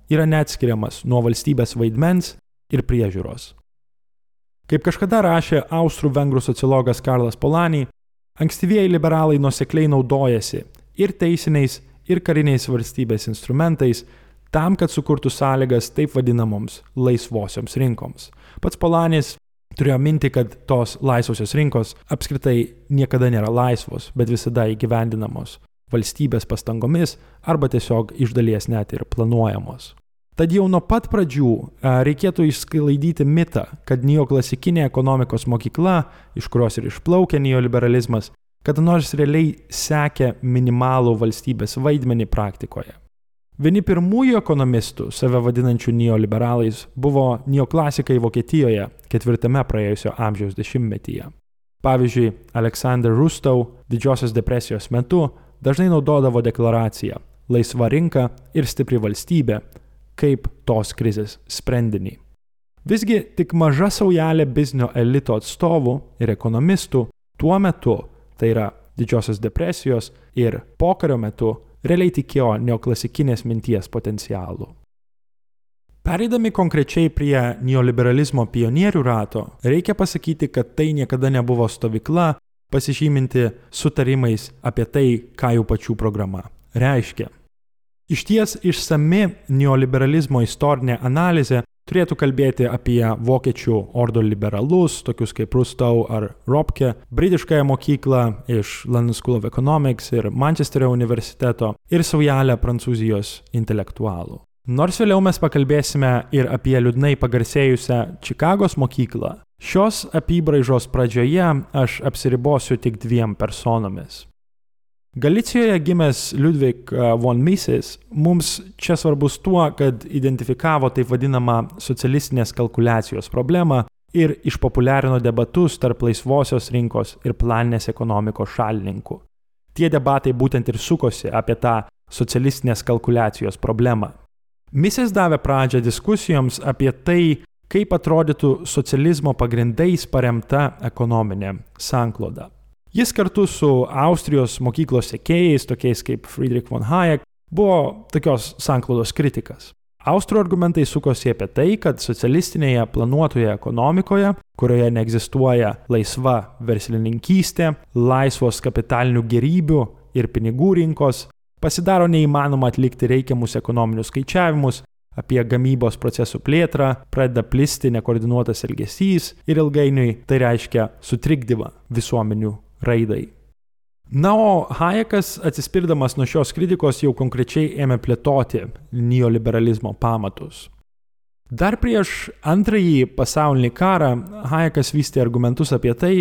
yra neatskiriamas nuo valstybės vaidmens ir priežiūros. Kaip kažkada rašė austrų-vengrų sociologas Karlas Polani, ankstyvieji liberalai nusekliai naudojasi ir teisiniais, ir kariniais valstybės instrumentais tam, kad sukurtų sąlygas taip vadinamoms laisvosioms rinkoms. Pats Polanis turėjo minti, kad tos laisvosios rinkos apskritai niekada nėra laisvos, bet visada įgyvendinamos valstybės pastangomis arba tiesiog iš dalies net ir planuojamos. Tad jau nuo pat pradžių reikėtų išsklaidyti mitą, kad neoklasikinė ekonomikos mokykla, iš kurios ir išplaukė neoliberalizmas, kada nors realiai sekė minimalų valstybės vaidmenį praktikoje. Vieni pirmųjų ekonomistų, save vadinančių neoliberalais, buvo neoklasikai Vokietijoje ketvirtame praėjusio amžiaus dešimtmetyje. Pavyzdžiui, Aleksandr Rustau didžiosios depresijos metu dažnai naudodavo deklaraciją laisva rinka ir stipri valstybė kaip tos krizės sprendinį. Visgi tik maža saujelė biznio elito atstovų ir ekonomistų tuo metu tai yra didžiosios depresijos ir pokario metu realiai tikėjo neoklasikinės minties potencialu. Pereidami konkrečiai prie neoliberalizmo pionierių rato, reikia pasakyti, kad tai niekada nebuvo stovykla, pasižyminti sutarimais apie tai, ką jų pačių programa reiškia. Iš ties išsami neoliberalizmo istorinė analizė turėtų kalbėti apie vokiečių ordo liberalus, tokius kaip Rustau ar Ropke, britiškąją mokyklą iš London School of Economics ir Manchesterio universiteto ir saujelę prancūzijos intelektualų. Nors vėliau mes pakalbėsime ir apie liūdnai pagarsėjusią Čikagos mokyklą, šios apybraižos pradžioje aš apsiribosiu tik dviem personomis. Galicijoje gimęs Ludvig uh, von Mises mums čia svarbus tuo, kad identifikavo taip vadinamą socialistinės kalkulacijos problemą ir išpopuliarino debatus tarp laisvosios rinkos ir planinės ekonomikos šalininkų. Tie debatai būtent ir sukosi apie tą socialistinės kalkulacijos problemą. Mises davė pradžią diskusijoms apie tai, kaip atrodytų socializmo pagrindais paremta ekonominė sankloda. Jis kartu su Austrijos mokyklos sekėjais, tokiais kaip Friedrich von Hayek, buvo tokios sanklodos kritikas. Austrų argumentai sukosi apie tai, kad socialistinėje planuotoje ekonomikoje, kurioje neegzistuoja laisva verslininkystė, laisvos kapitalinių gerybių ir pinigų rinkos, pasidaro neįmanoma atlikti reikiamus ekonominius skaičiavimus apie gamybos procesų plėtrą, pradeda plisti nekoordinuotas elgesys ir ilgainiui tai reiškia sutrikdymą visuomenių raidai. Na, o Hayekas, atsispirdamas nuo šios kritikos, jau konkrečiai ėmė plėtoti neoliberalizmo pamatus. Dar prieš antrąjį pasaulinį karą Hayekas vystė argumentus apie tai,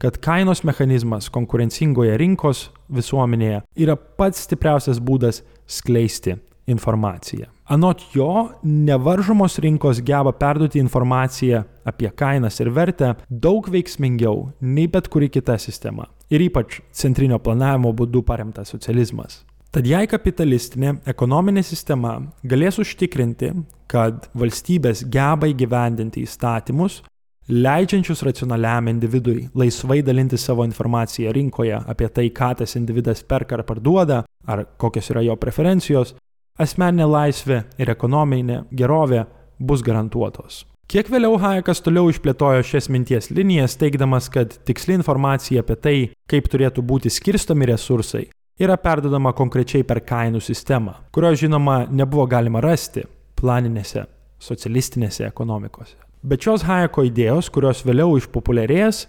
kad kainos mechanizmas konkurencingoje rinkos visuomenėje yra pats stipriausias būdas skleisti informaciją. Anot jo, nevaržomos rinkos geba perduoti informaciją apie kainas ir vertę daug veiksmingiau nei bet kuri kita sistema. Ir ypač centrinio planavimo būdu paremtas socializmas. Tad jei kapitalistinė ekonominė sistema galės užtikrinti, kad valstybės geba įgyvendinti įstatymus, leidžiančius racionaliam individui laisvai dalinti savo informaciją rinkoje apie tai, ką tas individas perka ar parduoda, ar kokios yra jo preferencijos, asmeninė laisvė ir ekonominė gerovė bus garantuotos. Kiek vėliau Hayekas toliau išplėtojo šias minties linijas, teikdamas, kad tiksli informacija apie tai, kaip turėtų būti skirstomi resursai, yra perdodama konkrečiai per kainų sistemą, kurio žinoma nebuvo galima rasti planinėse socialistinėse ekonomikose. Bet šios Hayeko idėjos, kurios vėliau išpopuliarės,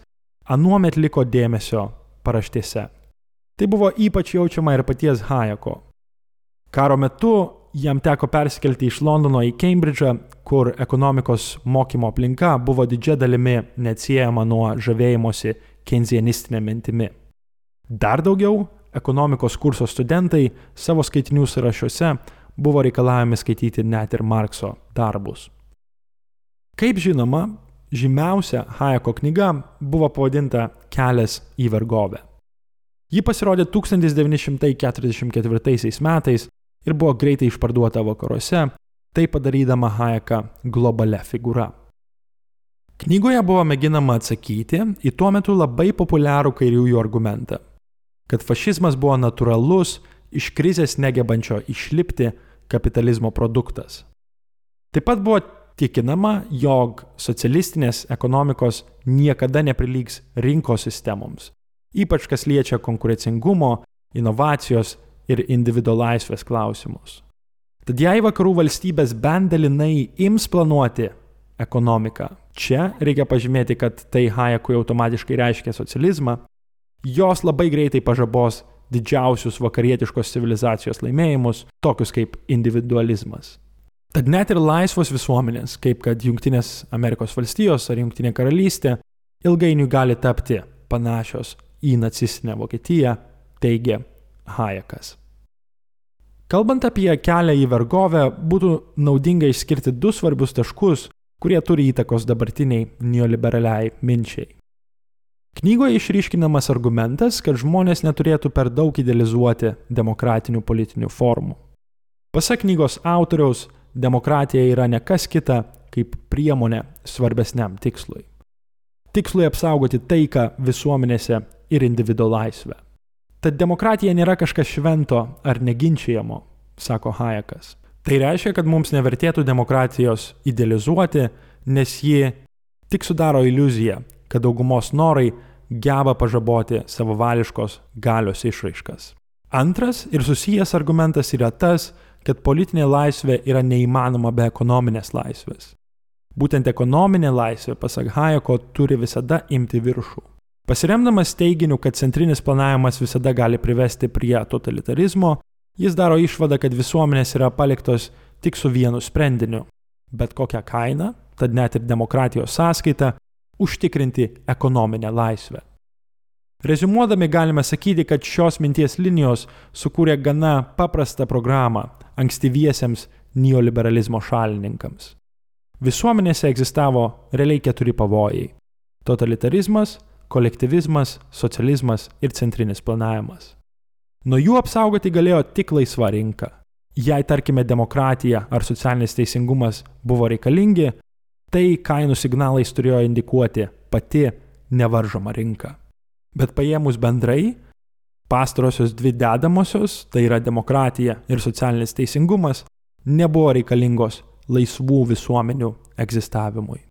anuomet liko dėmesio paraštėse. Tai buvo ypač jaučiama ir paties Hayeko, Karo metu jam teko persikelti iš Londono į Cambridge'ą, kur ekonomikos mokymo aplinka buvo didžia dalimi neatsiejama nuo žavėjimosi kenzianistinė mintimi. Dar daugiau, ekonomikos kurso studentai savo skaitinių sąrašuose buvo reikalavami skaityti net ir Markso darbus. Kaip žinoma, žymiausia Hayeko knyga buvo pavadinta Kelias į vergovę. Ji pasirodė 1944 metais ir buvo greitai išparduota vakaruose, tai padarydama Hayeką globalia figūra. Knygoje buvo mėginama atsakyti į tuo metu labai populiarų kairiųjų argumentą, kad fašizmas buvo natūralus, iš krizės negebančio išlipti kapitalizmo produktas. Taip pat buvo tikinama, jog socialistinės ekonomikos niekada neprilygs rinkos sistemoms, ypač kas liečia konkurencingumo, inovacijos ir individuo laisvės klausimus. Tad jei vakarų valstybės bent dalinai ims planuoti ekonomiką, čia reikia pažymėti, kad tai Hayekui automatiškai reiškia socializmą, jos labai greitai pažabos didžiausius vakarietiškos civilizacijos laimėjimus, tokius kaip individualizmas. Tad net ir laisvos visuomenės, kaip kad Junktinės Amerikos valstijos ar Junktinė karalystė, ilgainiui gali tapti panašios į nacistinę Vokietiją, teigia Hayekas. Kalbant apie kelią į vergovę, būtų naudinga išskirti du svarbius taškus, kurie turi įtakos dabartiniai neoliberaliai minčiai. Knygoje išryškinamas argumentas, kad žmonės neturėtų per daug idealizuoti demokratinių politinių formų. Pasak knygos autoriaus, demokratija yra ne kas kita kaip priemonė svarbesniam tikslui. Tikslui apsaugoti taiką visuomenėse ir individuo laisvę. Tad demokratija nėra kažkas švento ar neginčiamo, sako Hayekas. Tai reiškia, kad mums nevertėtų demokratijos idealizuoti, nes ji tik sudaro iliuziją, kad daugumos norai geba pažaboti savavališkos galios išraiškas. Antras ir susijęs argumentas yra tas, kad politinė laisvė yra neįmanoma be ekonominės laisvės. Būtent ekonominė laisvė, pasak Hayeko, turi visada imti viršų. Pasiremdamas teiginiu, kad centrinis planavimas visada gali privesti prie totalitarizmo, jis daro išvadą, kad visuomenės yra paliktos tik su vienu sprendiniu - bet kokią kainą, tad net ir demokratijos sąskaita, užtikrinti ekonominę laisvę. Rezumuodami galime sakyti, kad šios minties linijos sukūrė gana paprastą programą ankstyviesiems neoliberalizmo šalininkams. Visuomenėse egzistavo realiai keturi pavojai - totalitarizmas, kolektyvizmas, socializmas ir centrinis planavimas. Nuo jų apsaugoti galėjo tik laisva rinka. Jei, tarkime, demokratija ar socialinis teisingumas buvo reikalingi, tai kainų signalais turėjo indikuoti pati nevaržoma rinka. Bet paėmus bendrai, pastarosios dvi dedamosios, tai yra demokratija ir socialinis teisingumas, nebuvo reikalingos laisvų visuomenių egzistavimui.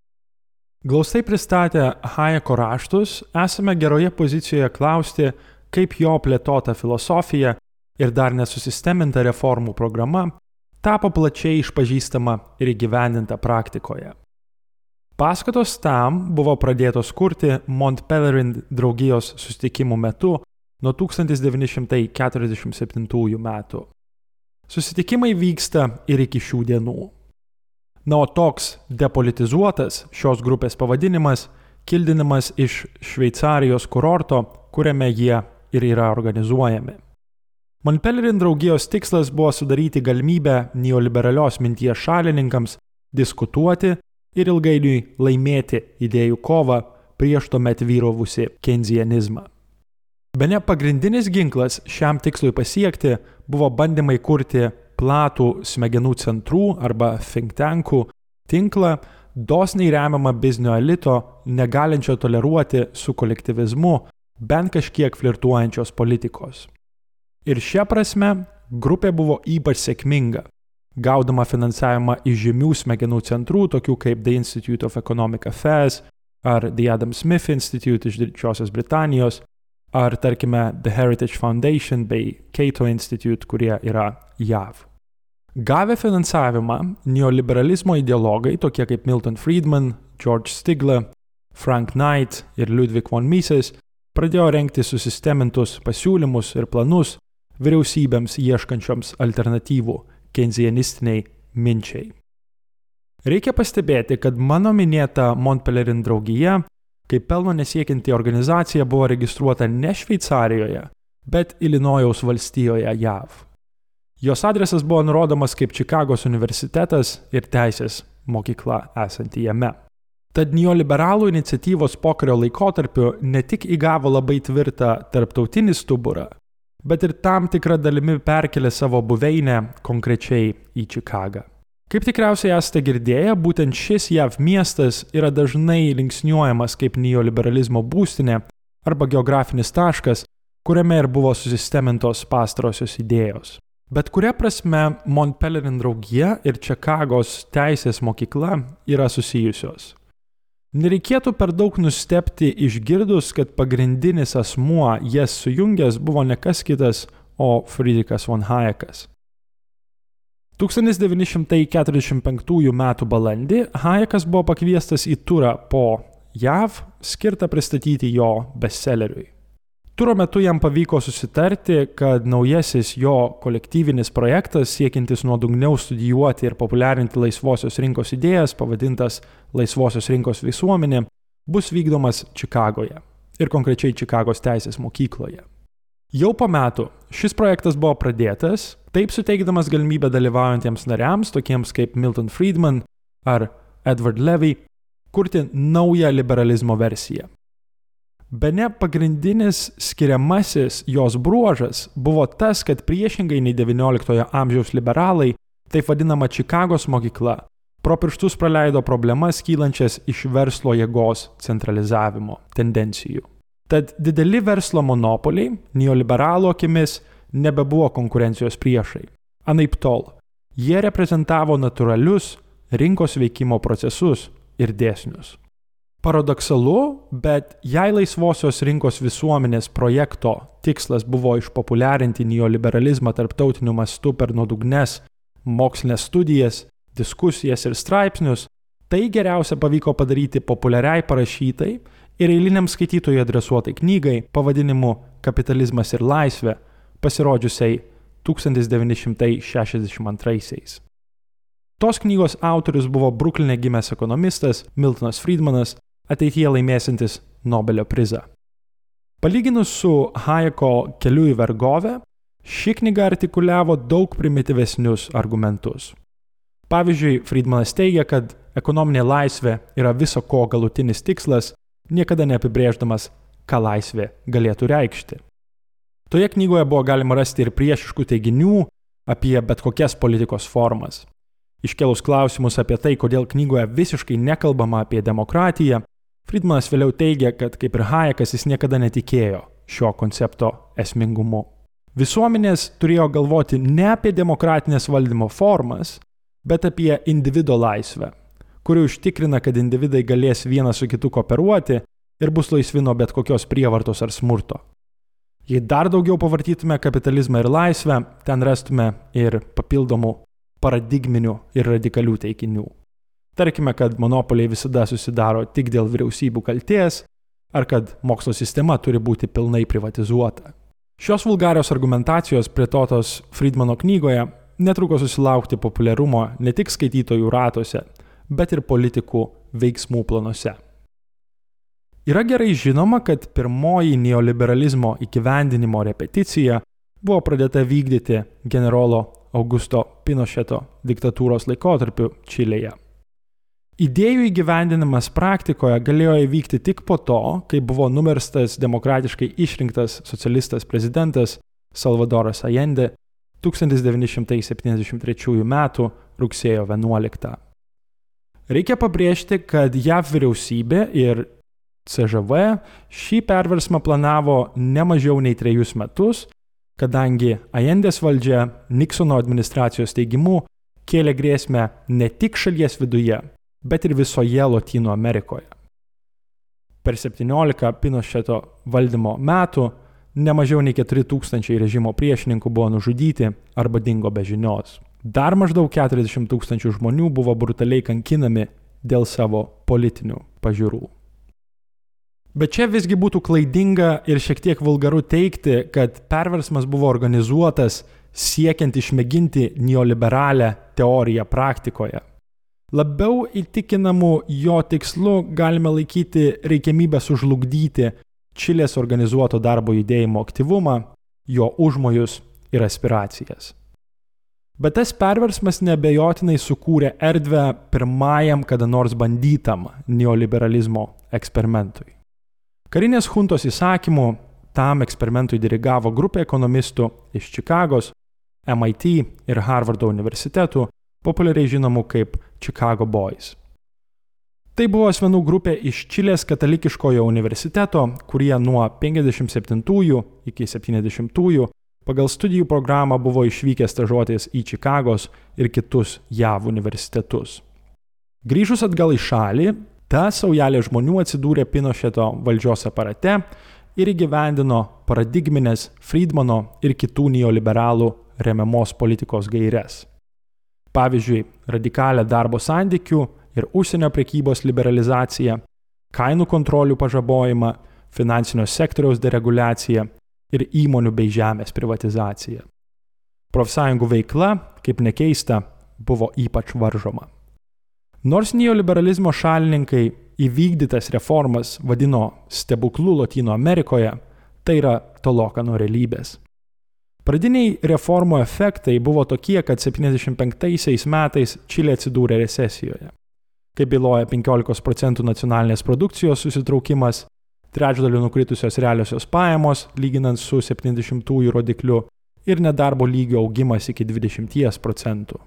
Glaustai pristatę Hayeko raštus, esame geroje pozicijoje klausti, kaip jo plėtota filosofija ir dar nesusisteminta reformų programa tapo plačiai išpažįstama ir įgyvendinta praktikoje. Paskatos tam buvo pradėtos kurti Montpellerin draugijos susitikimų metu nuo 1947 metų. Susitikimai vyksta ir iki šių dienų. Na, o toks depolitizuotas šios grupės pavadinimas kildinamas iš Šveicarijos kurorto, kuriame jie ir yra organizuojami. Montpellerin draugijos tikslas buvo sudaryti galimybę neoliberalios minties šalininkams diskutuoti ir ilgainiui laimėti idėjų kovą prieš tuomet vyrovusi kenzianizmą. Bene pagrindinis ginklas šiam tikslui pasiekti buvo bandymai kurti platų smegenų centrų arba think tankų tinklą, dosniai remiamą biznio elito, negalinčio toleruoti su kolektyvizmu bent kažkiek flirtuojančios politikos. Ir šia prasme grupė buvo ypač sėkminga, gaudama finansavimą iš žymių smegenų centrų, tokių kaip The Institute of Economic Affairs ar The Adam Smith Institute iš Didžiosios Britanijos, ar tarkime The Heritage Foundation bei Cato Institute, kurie yra JAV. Gavę finansavimą, neoliberalizmo ideologai tokie kaip Milton Friedman, George Stigler, Frank Knight ir Ludwig von Mises pradėjo renkti susistemintus pasiūlymus ir planus vyriausybėms ieškančioms alternatyvų kenzianistiniai minčiai. Reikia pastebėti, kad mano minėta Montpellierin draugija, kaip pelno nesiekinti organizacija, buvo registruota ne Šveicarijoje, bet Ilinojaus valstijoje JAV. Jos adresas buvo nurodomas kaip Čikagos universitetas ir teisės mokykla esanti jame. Tad neoliberalų iniciatyvos pokario laikotarpiu ne tik įgavo labai tvirtą tarptautinį stuburą, bet ir tam tikrą dalimi perkelė savo buveinę konkrečiai į Čikagą. Kaip tikriausiai esate girdėję, būtent šis JAV miestas yra dažnai linksniuojamas kaip neoliberalizmo būstinė arba geografinis taškas, kuriame ir buvo susistemintos pastarosios idėjos. Bet kuria prasme Montpellierin draugija ir Čikagos teisės mokykla yra susijusios. Nereikėtų per daug nustepti išgirdus, kad pagrindinis asmuo jas sujungęs buvo ne kas kitas, o Friedrichas von Hayekas. 1945 m. balandį Hayekas buvo pakviestas į turą po JAV, skirtą pristatyti jo bestselleriui. Turo metu jam pavyko susitarti, kad naujasis jo kolektyvinis projektas, siekintis nuodugniau studijuoti ir populiarinti laisvosios rinkos idėjas, pavadintas Laisvosios rinkos visuomenė, bus vykdomas Čikagoje ir konkrečiai Čikagos teisės mokykloje. Jau po metų šis projektas buvo pradėtas, taip suteikdamas galimybę dalyvaujantiems nariams, tokiems kaip Milton Friedman ar Edward Levy, kurti naują liberalizmo versiją. Be ne pagrindinis skiriamasis jos bruožas buvo tas, kad priešingai nei XIX amžiaus liberalai, taip vadinama Čikagos mokykla, pro pirštus praleido problemas kylančias iš verslo jėgos centralizavimo tendencijų. Tad dideli verslo monopoliai, neoliberalų akimis, nebebuvo konkurencijos priešai. Anaip tol, jie reprezentavo natūralius rinkos veikimo procesus ir dėsnius. Paradoksalu, bet jei laisvosios rinkos visuomenės projekto tikslas buvo išpopuliarinti neoliberalizmą tarptautiniu mastu per nuodugnes mokslinės studijas, diskusijas ir straipsnius, tai geriausia pavyko padaryti populiariai parašytai ir eiliniam skaitytojui adresuotai knygai pavadinimu Kapitalizmas ir laisvė, pasirodžiusiai 1962-aisiais. Tos knygos autorius buvo Bruklinė gimęs ekonomistas Miltonas Friedmanas, ateityje laimėsintis Nobelio prizą. Palyginus su Hayeko keliu į vergovę, ši knyga artikuliavo daug primityvesnius argumentus. Pavyzdžiui, Friedmanas teigia, kad ekonominė laisvė yra viso ko galutinis tikslas niekada neapibrėždamas, ką laisvė galėtų reikšti. Toje knygoje buvo galima rasti ir priešiškų teiginių apie bet kokias politikos formas. Iškelus klausimus apie tai, kodėl knygoje visiškai nekalbama apie demokratiją, Friedmanas vėliau teigia, kad kaip ir Hayekas jis niekada netikėjo šio koncepto esmingumu. Visuomenės turėjo galvoti ne apie demokratinės valdymo formas, bet apie individo laisvę, kuri užtikrina, kad individai galės vienas su kitu kooperuoti ir bus laisvi nuo bet kokios prievartos ar smurto. Jei dar daugiau pavartytume kapitalizmą ir laisvę, ten rastume ir papildomų paradigminių ir radikalių teikinių. Tarkime, kad monopoliai visada susidaro tik dėl vyriausybių kalties, ar kad mokslo sistema turi būti pilnai privatizuota. Šios vulgarios argumentacijos plėtotos Friedmano knygoje netruko susilaukti populiarumo ne tik skaitytojų ratuose, bet ir politikų veiksmų planuose. Yra gerai žinoma, kad pirmoji neoliberalizmo įgyvendinimo repeticija buvo pradėta vykdyti generolo Augusto Pinošeto diktatūros laikotarpiu Čilėje. Idėjų įgyvendinimas praktikoje galėjo įvykti tik po to, kai buvo numerstas demokratiškai išrinktas socialistas prezidentas Salvadoras Allende 1973 m. rugsėjo 11. Reikia pabrėžti, kad JAV vyriausybė ir CŽV šį perversmą planavo ne mažiau nei trejus metus, kadangi Ajendės valdžia Nixono administracijos teigimu kėlė grėsmę ne tik šalies viduje, bet ir visoje Latino Amerikoje. Per 17 Pinošeto valdymo metų ne mažiau nei 4000 režimo priešininkų buvo nužudyti arba dingo be žinios. Dar maždaug 40 tūkstančių žmonių buvo brutaliai kankinami dėl savo politinių pažiūrų. Bet čia visgi būtų klaidinga ir šiek tiek vulgaru teikti, kad perversmas buvo organizuotas siekiant išmėginti neoliberalią teoriją praktikoje. Labiau įtikinamų jo tikslu galime laikyti reikiamybę sužlugdyti Čilės organizuoto darbo judėjimo aktyvumą, jo užmojus ir aspiracijas. Bet tas perversmas nebejotinai sukūrė erdvę pirmajam kada nors bandytam neoliberalizmo eksperimentui. Karinės huntos įsakymu tam eksperimentui dirigavo grupė ekonomistų iš Čikagos, MIT ir Harvardo universitetų, populiariai žinomų kaip Chicago Boys. Tai buvo asmenų grupė iš Čilės katalikiškojo universiteto, kurie nuo 57 iki 70 Pagal studijų programą buvo išvykę stažuotis į Čikagos ir kitus JAV universitetus. Grįžus atgal į šalį, ta saujelė žmonių atsidūrė Pinošeto valdžios aparate ir įgyvendino paradigminės Friedmano ir kitų neoliberalų remiamos politikos gairias. Pavyzdžiui, radikalią darbo santykių ir užsienio prekybos liberalizaciją, kainų kontrolių pažabojimą, finansinio sektoriaus deregulaciją ir įmonių bei žemės privatizacija. Profsąjungų veikla, kaip nekeista, buvo ypač varžoma. Nors neoliberalizmo šalininkai įvykdytas reformas vadino stebuklu Latino Amerikoje, tai yra toloka nuo realybės. Pradiniai reformų efektai buvo tokie, kad 75 metais Čilė atsidūrė recesijoje. Kaip byloja 15 procentų nacionalinės produkcijos susitraukimas, trečdaliu nukritusios realiosios pajamos, lyginant su 70-ųjų rodikliu, ir nedarbo lygio augimas iki 20 procentų.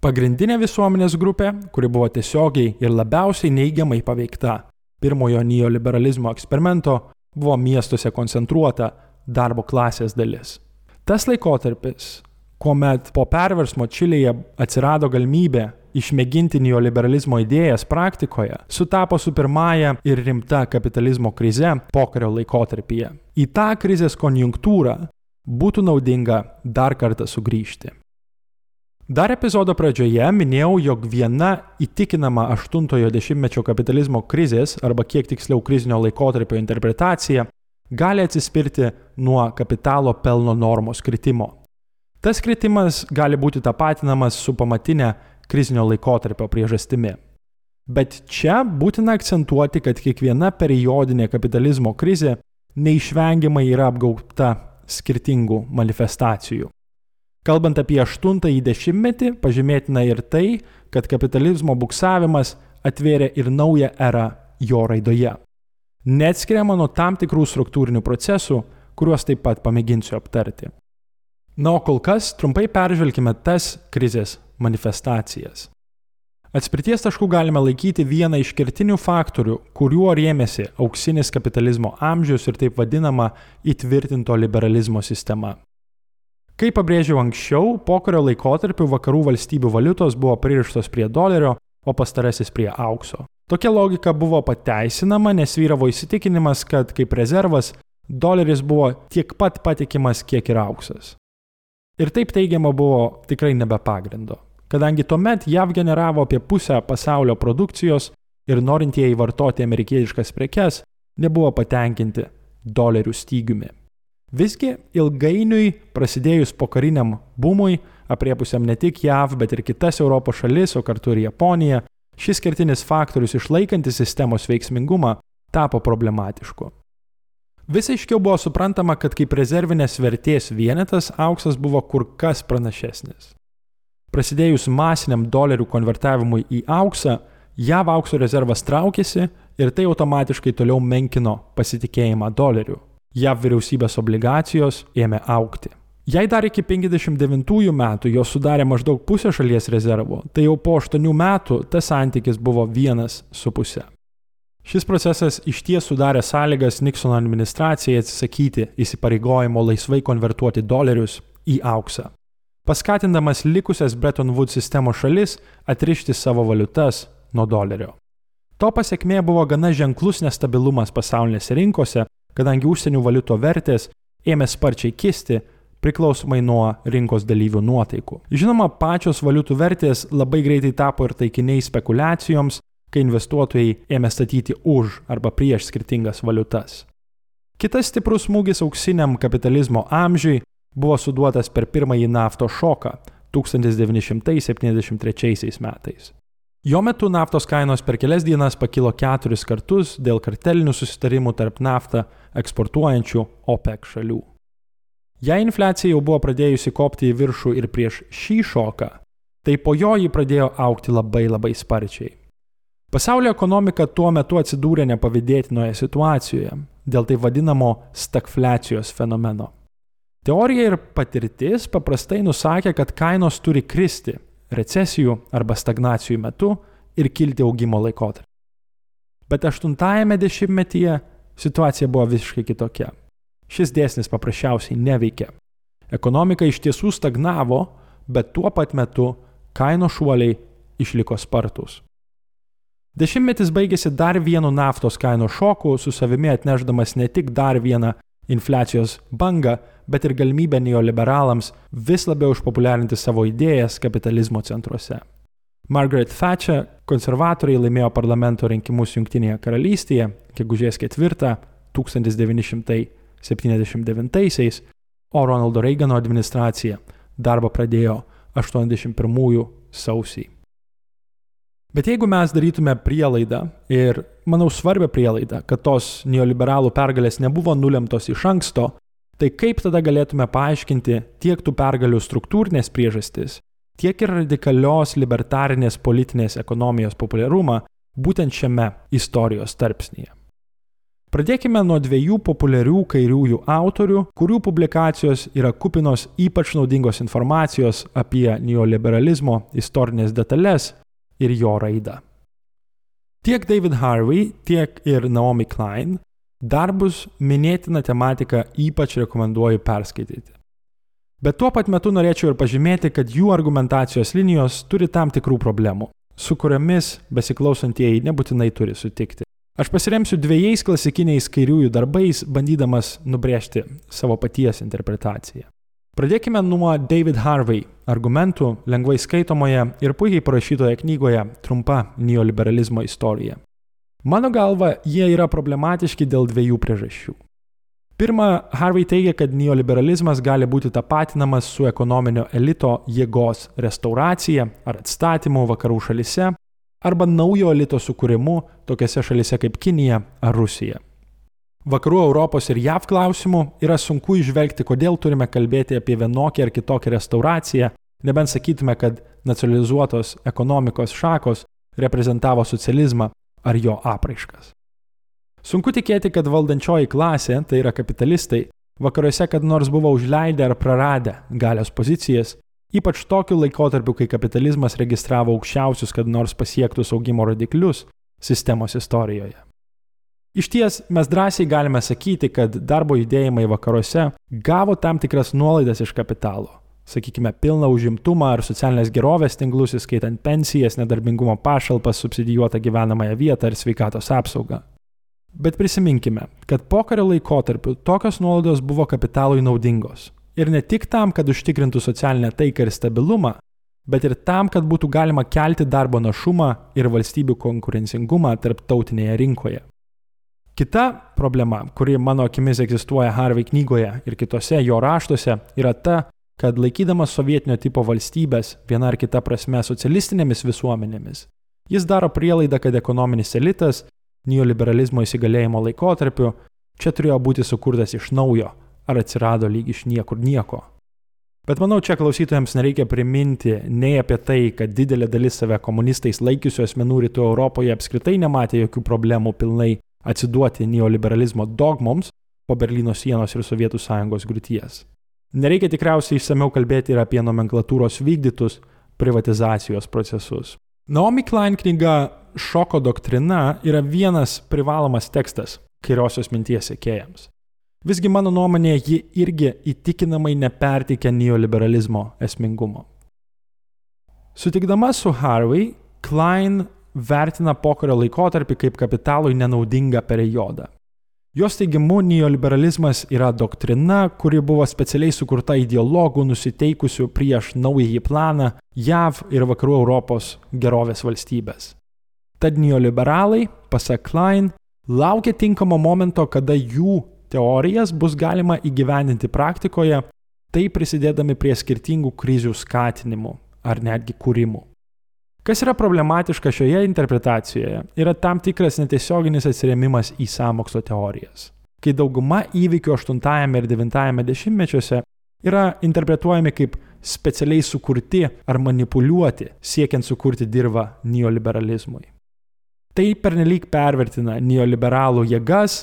Pagrindinė visuomenės grupė, kuri buvo tiesiogiai ir labiausiai neigiamai paveikta pirmojo neoliberalizmo eksperimento, buvo miestuose koncentruota darbo klasės dalis. Tas laikotarpis, kuomet po perversmo Čilėje atsirado galimybė išmėginti neoliberalizmo idėjas praktikoje, sutapo su pirmąja ir rimta kapitalizmo krize pokario laikotarpyje. Į tą krizės konjunktūrą būtų naudinga dar kartą sugrįžti. Dar epizodo pradžioje minėjau, jog viena įtikinama 80-ojo dešimtmečio kapitalizmo krizės, arba kiek tiksliau krizinio laikotarpio interpretacija, gali atsispirti nuo kapitalo pelno normos kritimo. Tas kritimas gali būti tapatinamas su pamatinė krizinio laikotarpio priežastimi. Bet čia būtina akcentuoti, kad kiekviena periodinė kapitalizmo krizė neišvengiamai yra apgaubta skirtingų manifestacijų. Kalbant apie 8-ąjį dešimtmetį, pažymėtina ir tai, kad kapitalizmo buksavimas atvėrė ir naują erą jo raidoje. Neatskiriama nuo tam tikrų struktūrinių procesų, kuriuos taip pat pamėginsiu aptarti. Na, o kol kas trumpai peržvelkime tas krizės manifestacijas. Atspirties taškų galime laikyti vieną iš kertinių faktorių, kuriuo rėmėsi auksinis kapitalizmo amžius ir taip vadinama įtvirtinto liberalizmo sistema. Kaip pabrėžiau anksčiau, pokario laikotarpiu vakarų valstybių valiutos buvo pririštos prie dolerio, o pastarasis prie aukso. Tokia logika buvo pateisinama, nes vyravo įsitikinimas, kad kaip rezervas doleris buvo tiek pat patikimas, kiek ir auksas. Ir taip teigiama buvo tikrai nebe pagrindo, kadangi tuomet JAV generavo apie pusę pasaulio produkcijos ir norintieji vartoti amerikietiškas prekes nebuvo patenkinti dolerių stygiumi. Visgi ilgainiui prasidėjus pokariniam bumui, apriepusiam ne tik JAV, bet ir kitas Europos šalis, o kartu ir Japoniją, šis kertinis faktorius išlaikantis sistemos veiksmingumą tapo problematišku. Vis aiškiau buvo suprantama, kad kaip rezervinės vertės vienetas auksas buvo kur kas pranašesnis. Prasidėjus masiniam dolerių konvertavimui į auksą, JAV aukso rezervas traukėsi ir tai automatiškai toliau menkino pasitikėjimą doleriu. JAV vyriausybės obligacijos ėmė aukti. Jei dar iki 59 metų jos sudarė maždaug pusę šalies rezervo, tai jau po 8 metų tas santykis buvo 1,5. Šis procesas iš ties sudarė sąlygas Nixono administracijai atsisakyti įsipareigojimo laisvai konvertuoti dolerius į auksą, paskatindamas likusias Bretton Woods sistemos šalis atrišti savo valiutas nuo dolerio. To pasiekmė buvo gana ženklus nestabilumas pasaulinėse rinkose, kadangi užsienio valiuto vertės ėmė sparčiai kisti priklausomai nuo rinkos dalyvių nuotaikų. Žinoma, pačios valiutų vertės labai greitai tapo ir taikiniai spekulacijoms, kai investuotojai ėmė statyti už arba prieš skirtingas valiutas. Kitas stiprus smūgis auksiniam kapitalizmo amžiui buvo suduotas per pirmąjį naftos šoką 1973 metais. Jo metu naftos kainos per kelias dienas pakilo keturis kartus dėl kartelinių susitarimų tarp naftą eksportuojančių OPEC šalių. Jei infliacija jau buvo pradėjusi kopti į viršų ir prieš šį šoką, tai po jo ji pradėjo aukti labai labai sparčiai. Pasaulio ekonomika tuo metu atsidūrė nepavydėtinoje situacijoje dėl tai vadinamo stagfliacijos fenomeno. Teorija ir patirtis paprastai nusakė, kad kainos turi kristi recesijų arba stagnacijų metu ir kilti augimo laikotarpį. Bet 80-ame dešimtmetyje situacija buvo visiškai kitokia. Šis dėsnis paprasčiausiai neveikia. Ekonomika iš tiesų stagnavo, bet tuo pat metu kaino šuoliai išliko spartus. Dešimtmetis baigėsi dar vienu naftos kainų šoku, su savimi atneždamas ne tik dar vieną infliacijos bangą, bet ir galimybę neoliberalams vis labiau išpopuliarinti savo idėjas kapitalizmo centruose. Margaret Thatcher konservatoriai laimėjo parlamento rinkimus Junktinėje karalystėje, gegužės 4 1979, o Ronaldo Reagano administracija darbą pradėjo 81 sausį. Bet jeigu mes darytume prielaidą ir, manau, svarbią prielaidą, kad tos neoliberalų pergalės nebuvo nulemtos iš anksto, tai kaip tada galėtume paaiškinti tiek tų pergalių struktūrinės priežastis, tiek ir radikalios libertarinės politinės ekonomijos populiarumą būtent šiame istorijos tarpsnyje. Pradėkime nuo dviejų populiarių kairiųjų autorių, kurių publikacijos yra kupinos ypač naudingos informacijos apie neoliberalizmo istorinės detalės ir jo raidą. Tiek David Harvey, tiek ir Naomi Klein darbus minėtiną tematiką ypač rekomenduoju perskaityti. Bet tuo pat metu norėčiau ir pažymėti, kad jų argumentacijos linijos turi tam tikrų problemų, su kuriomis besiklausantieji nebūtinai turi sutikti. Aš pasiremsiu dviejais klasikiniais kairiųjų darbais, bandydamas nubrėžti savo paties interpretaciją. Pradėkime nuo David Harvey argumentų lengvai skaitomoje ir puikiai parašytoje knygoje Trumpa neoliberalizmo istorija. Mano galva, jie yra problematiški dėl dviejų priežasčių. Pirma, Harvey teigia, kad neoliberalizmas gali būti tapatinamas su ekonominio elito jėgos restauracija ar atstatymu vakarų šalise arba naujo elito sukūrimu tokiose šalise kaip Kinija ar Rusija. Vakarų Europos ir JAV klausimų yra sunku išvelgti, kodėl turime kalbėti apie vienokią ar kitokią restauraciją, nebent sakytume, kad nacionalizuotos ekonomikos šakos reprezentavo socializmą ar jo apraiškas. Sunku tikėti, kad valdančioji klasė, tai yra kapitalistai, vakaruose kad nors buvo užleidę ar praradę galios pozicijas, ypač tokiu laikotarpiu, kai kapitalizmas registravo aukščiausius kad nors pasiektus augimo rodiklius sistemos istorijoje. Iš ties mes drąsiai galime sakyti, kad darbo judėjimai vakaruose gavo tam tikras nuolaidas iš kapitalo. Sakykime, pilną užimtumą ar socialinės gerovės tinklus, įskaitant pensijas, nedarbingumo pašalpas, subsidijuotą gyvenamąją vietą ir sveikatos apsaugą. Bet prisiminkime, kad pokario laikotarpiu tokios nuolaidos buvo kapitalui naudingos. Ir ne tik tam, kad užtikrintų socialinę taiką ir stabilumą, bet ir tam, kad būtų galima kelti darbo našumą ir valstybių konkurencingumą tarptautinėje rinkoje. Kita problema, kuri mano akimis egzistuoja Harvey knygoje ir kitose jo raštuose, yra ta, kad laikydamas sovietinio tipo valstybės viena ar kita prasme socialistinėmis visuomenėmis, jis daro prielaidą, kad ekonominis elitas neoliberalizmo įsigalėjimo laikotarpiu čia turėjo būti sukurtas iš naujo ar atsirado lyg iš niekur nieko. Bet manau, čia klausytojams nereikia priminti nei apie tai, kad didelė dalis save komunistais laikiusių asmenų rytų Europoje apskritai nematė jokių problemų pilnai atsiduoti neoliberalizmo dogmoms po Berlyno sienos ir Sovietų sąjungos griūties. Nereikia tikriausiai išsameu kalbėti ir apie nomenklatūros vykdytus privatizacijos procesus. Naomi Klein knyga Šoko doktrina yra vienas privalomas tekstas kairiosios minties sėkėjams. Visgi mano nuomonė ji irgi įtikinamai neperteikia neoliberalizmo esmingumo. Sutikdama su Harvey, Klein vertina pokario laikotarpį kaip kapitalui nenaudingą periodą. Jos teigimu, neoliberalizmas yra doktrina, kuri buvo specialiai sukurta ideologų nusiteikusių prieš naująjį planą JAV ir Vakarų Europos gerovės valstybės. Tad neoliberalai, pasak Klein, laukia tinkamo momento, kada jų teorijas bus galima įgyvendinti praktikoje tai prisidėdami prie skirtingų krizių skatinimų ar netgi kūrimų. Kas yra problematiška šioje interpretacijoje, yra tam tikras netiesioginis atsiremimas į sąmokslo teorijas. Kai dauguma įvykių 8 ir 9 dešimtmečiuose yra interpretuojami kaip specialiai sukurti ar manipuliuoti, siekiant sukurti dirbą neoliberalizmui. Tai pernelyg pervertina neoliberalų jėgas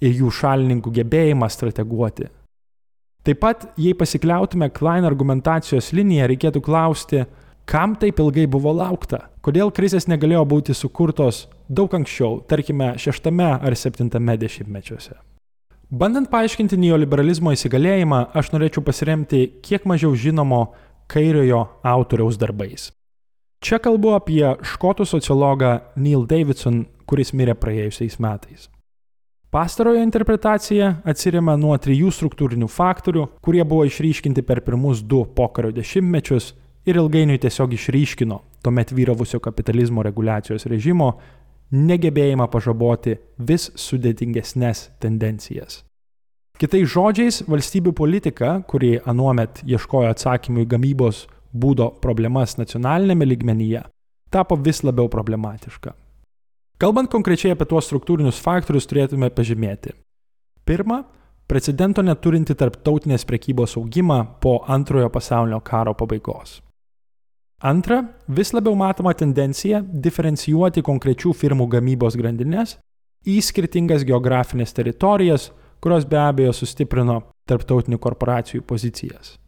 ir jų šalininkų gebėjimą strateguoti. Taip pat, jei pasikliautume Klein argumentacijos liniją, reikėtų klausti, kam taip ilgai buvo laukta, kodėl krizės negalėjo būti sukurtos daug anksčiau, tarkime, šeštame ar septintame dešimtmečiuose. Bandant paaiškinti neoliberalizmo įsigalėjimą, aš norėčiau pasiremti kiek mažiau žinomo kairiojo autoriaus darbais. Čia kalbu apie škotų sociologą Neil Davidson, kuris mirė praėjusiais metais. Pastarojo interpretacija atsiriama nuo trijų struktūrinių faktorių, kurie buvo išryškinti per pirmus du pokario dešimtmečius ir ilgainiui tiesiog išryškino tuomet vyravusio kapitalizmo reguliacijos režimo negebėjimą pažaboti vis sudėtingesnės tendencijas. Kitais žodžiais, valstybių politika, kuri anuomet ieškojo atsakymų į gamybos būdo problemas nacionalinėme lygmenyje, tapo vis labiau problematiška. Kalbant konkrečiai apie tuos struktūrinius faktorius, turėtume pažymėti. Pirma, precedento neturinti tarptautinės prekybos augimą po antrojo pasaulinio karo pabaigos. Antra, vis labiau matoma tendencija diferencijuoti konkrečių firmų gamybos grandinės į skirtingas geografinės teritorijas, kurios be abejo sustiprino tarptautinių korporacijų pozicijas.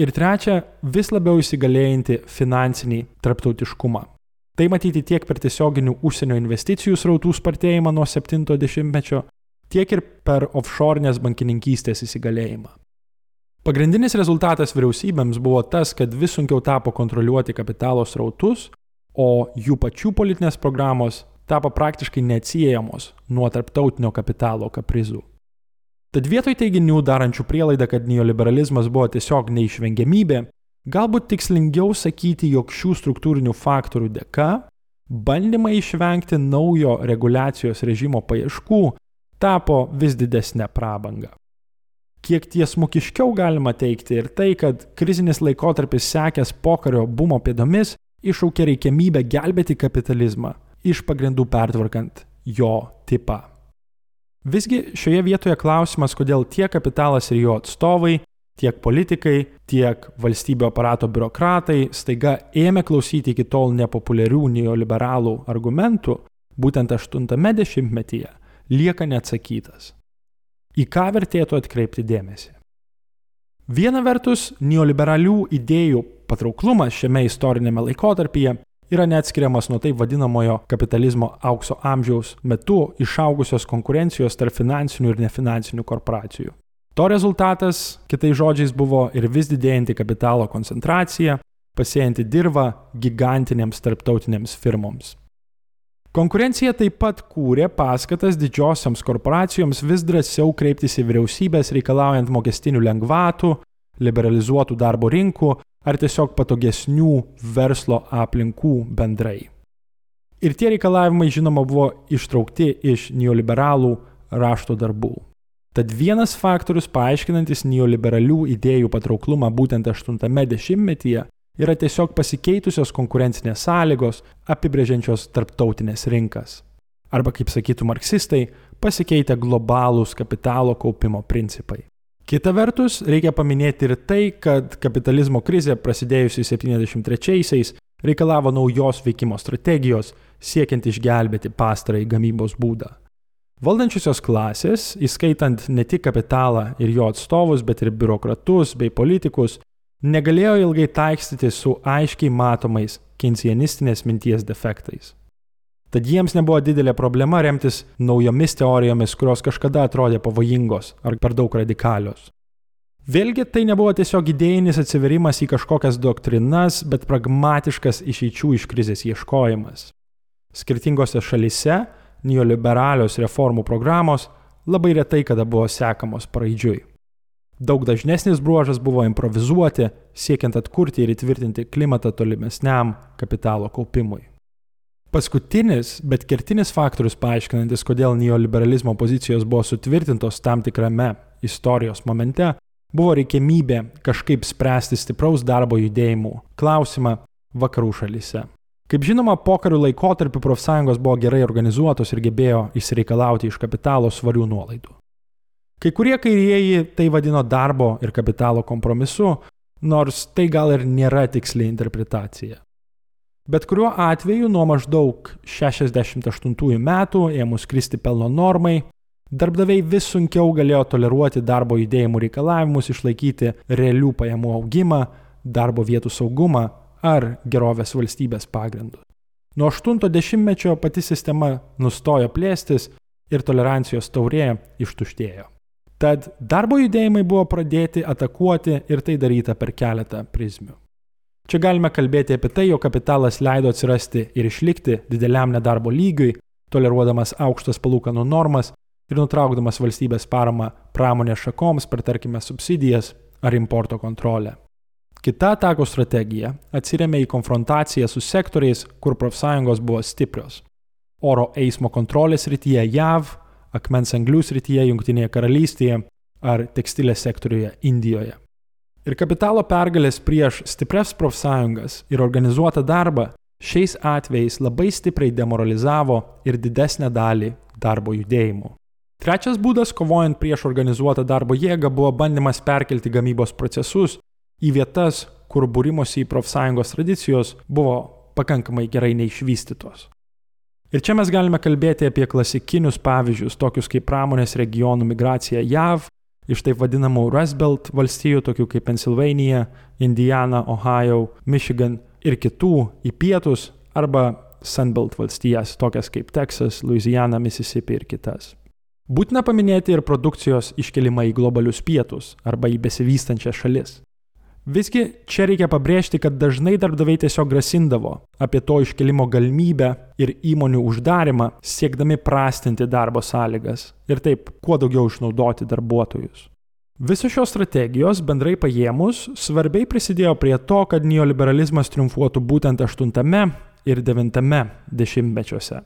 Ir trečia, vis labiau įsigalėjantį finansinį tarptautiškumą. Tai matyti tiek per tiesioginių užsienio investicijų srautų spartėjimą nuo 70-mečio, tiek ir per offshore'nės bankininkystės įsigalėjimą. Pagrindinis rezultatas vyriausybėms buvo tas, kad vis sunkiau tapo kontroliuoti kapitalo srautus, o jų pačių politinės programos tapo praktiškai neatsiejamos nuo tarptautinio kapitalo kaprizų. Tad vietoj teiginių darančių prielaidą, kad neoliberalizmas buvo tiesiog neišvengiamybė, galbūt tikslingiau sakyti, jog šių struktūrinių faktorių dėka bandymai išvengti naujo reguliacijos režimo paieškų tapo vis didesnė prabanga. Kiek tiesmukiškiau galima teikti ir tai, kad krizinis laikotarpis sekęs pokario bumo pėdomis iššaukė reikiamybę gelbėti kapitalizmą, iš pagrindų pertvarkant jo tipą. Visgi šioje vietoje klausimas, kodėl tiek kapitalas ir jo atstovai, tiek politikai, tiek valstybio aparato biurokratai staiga ėmė klausyti iki tol nepopuliarių neoliberalų argumentų, būtent 80-metyje, lieka neatsakytas. Į ką vertėtų atkreipti dėmesį? Viena vertus, neoliberalių idėjų patrauklumas šiame istorinėme laikotarpyje yra neatskiriamas nuo taip vadinamojo kapitalizmo aukso amžiaus metu išaugusios konkurencijos tarp finansinių ir nefinansinių korporacijų. To rezultatas, kitais žodžiais, buvo ir vis didėjanti kapitalo koncentracija, pasėjanti dirbą gigantinėms tarptautinėms firmoms. Konkurencija taip pat kūrė paskatas didžiosioms korporacijoms vis drąsiau kreiptis į vyriausybės reikalaujant mokestinių lengvatų, liberalizuotų darbo rinkų ar tiesiog patogesnių verslo aplinkų bendrai. Ir tie reikalavimai, žinoma, buvo ištraukti iš neoliberalų rašto darbų. Tad vienas faktorius paaiškinantis neoliberalių idėjų patrauklumą būtent 80-metyje yra tiesiog pasikeitusios konkurencinės sąlygos apibrėžiančios tarptautinės rinkas. Arba, kaip sakytų marksistai, pasikeitę globalūs kapitalo kaupimo principai. Kita vertus, reikia paminėti ir tai, kad kapitalizmo krizė prasidėjusi 73-aisiais reikalavo naujos veikimo strategijos, siekiant išgelbėti pastarąjį gamybos būdą. Valdančiosios klasės, įskaitant ne tik kapitalą ir jo atstovus, bet ir biurokratus bei politikus, negalėjo ilgai taikstyti su aiškiai matomais keinsianistinės minties defektais. Tad jiems nebuvo didelė problema remtis naujomis teorijomis, kurios kažkada atrodė pavojingos ar per daug radikalios. Vėlgi tai nebuvo tiesiog idėjinis atsiverimas į kažkokias doktrinas, bet pragmatiškas išeičių iš krizės ieškojimas. Skirtingose šalise neoliberalios reformų programos labai retai kada buvo sekamos praeidžiui. Daug dažnesnis bruožas buvo improvizuoti, siekiant atkurti ir įtvirtinti klimatą tolimesniam kapitalo kaupimui. Paskutinis, bet kertinis faktorius paaiškinantis, kodėl neoliberalizmo pozicijos buvo sutvirtintos tam tikrame istorijos momente, buvo reikėmybė kažkaip spręsti stipraus darbo judėjimų klausimą vakarų šalyse. Kaip žinoma, pokarių laikotarpiu profsąjungos buvo gerai organizuotos ir gebėjo išsireikalauti iš kapitalo svarių nuolaidų. Kai kurie kairieji tai vadino darbo ir kapitalo kompromisu, nors tai gal ir nėra tiksli interpretacija. Bet kuriuo atveju nuo maždaug 68 metų ėmus kristi pelno normai, darbdaviai vis sunkiau galėjo toleruoti darbo judėjimų reikalavimus išlaikyti realių pajamų augimą, darbo vietų saugumą ar gerovės valstybės pagrindų. Nuo 80-mečio pati sistema nustojo plėstis ir tolerancijos taurė ištuštėjo. Tad darbo judėjimai buvo pradėti atakuoti ir tai daryta per keletą prizmių. Čia galime kalbėti apie tai, jog kapitalas leido atsirasti ir išlikti dideliam nedarbo lygiui, toleruodamas aukštas palūkanų normas ir nutraukdamas valstybės paramą pramonės šakoms per tarkime subsidijas ar importo kontrolę. Kita atako strategija atsiriamė į konfrontaciją su sektoriais, kur profsąjungos buvo stiprios. Oro eismo kontrolės rytyje JAV, akmens anglių srityje Junktinėje karalystėje ar tekstilės sektoriuje Indijoje. Ir kapitalo pergalės prieš stipres profsąjungas ir organizuotą darbą šiais atvejais labai stipriai demoralizavo ir didesnę dalį darbo judėjimų. Trečias būdas kovojant prieš organizuotą darbo jėgą buvo bandymas perkelti gamybos procesus į vietas, kur būrimosi į profsąjungos tradicijos buvo pakankamai gerai neišvystytos. Ir čia mes galime kalbėti apie klasikinius pavyzdžius, tokius kaip pramonės regionų migracija JAV iš taip vadinamų Rust Belt valstijų, tokių kaip Pennsylvania, Indiana, Ohio, Michigan ir kitų į pietus arba Sunbelt valstijas, tokias kaip Teksas, Louisiana, Mississippi ir kitas. Būtina paminėti ir produkcijos iškelimą į globalius pietus arba į besivystančias šalis. Visgi čia reikia pabrėžti, kad dažnai darbdaviai tiesiog grasindavo apie to iškelimo galimybę ir įmonių uždarimą, siekdami prastinti darbo sąlygas ir taip kuo daugiau išnaudoti darbuotojus. Visos šios strategijos bendrai paėmus svarbiai prisidėjo prie to, kad neoliberalizmas triumfuotų būtent 8 ir 9 dešimtmečiuose.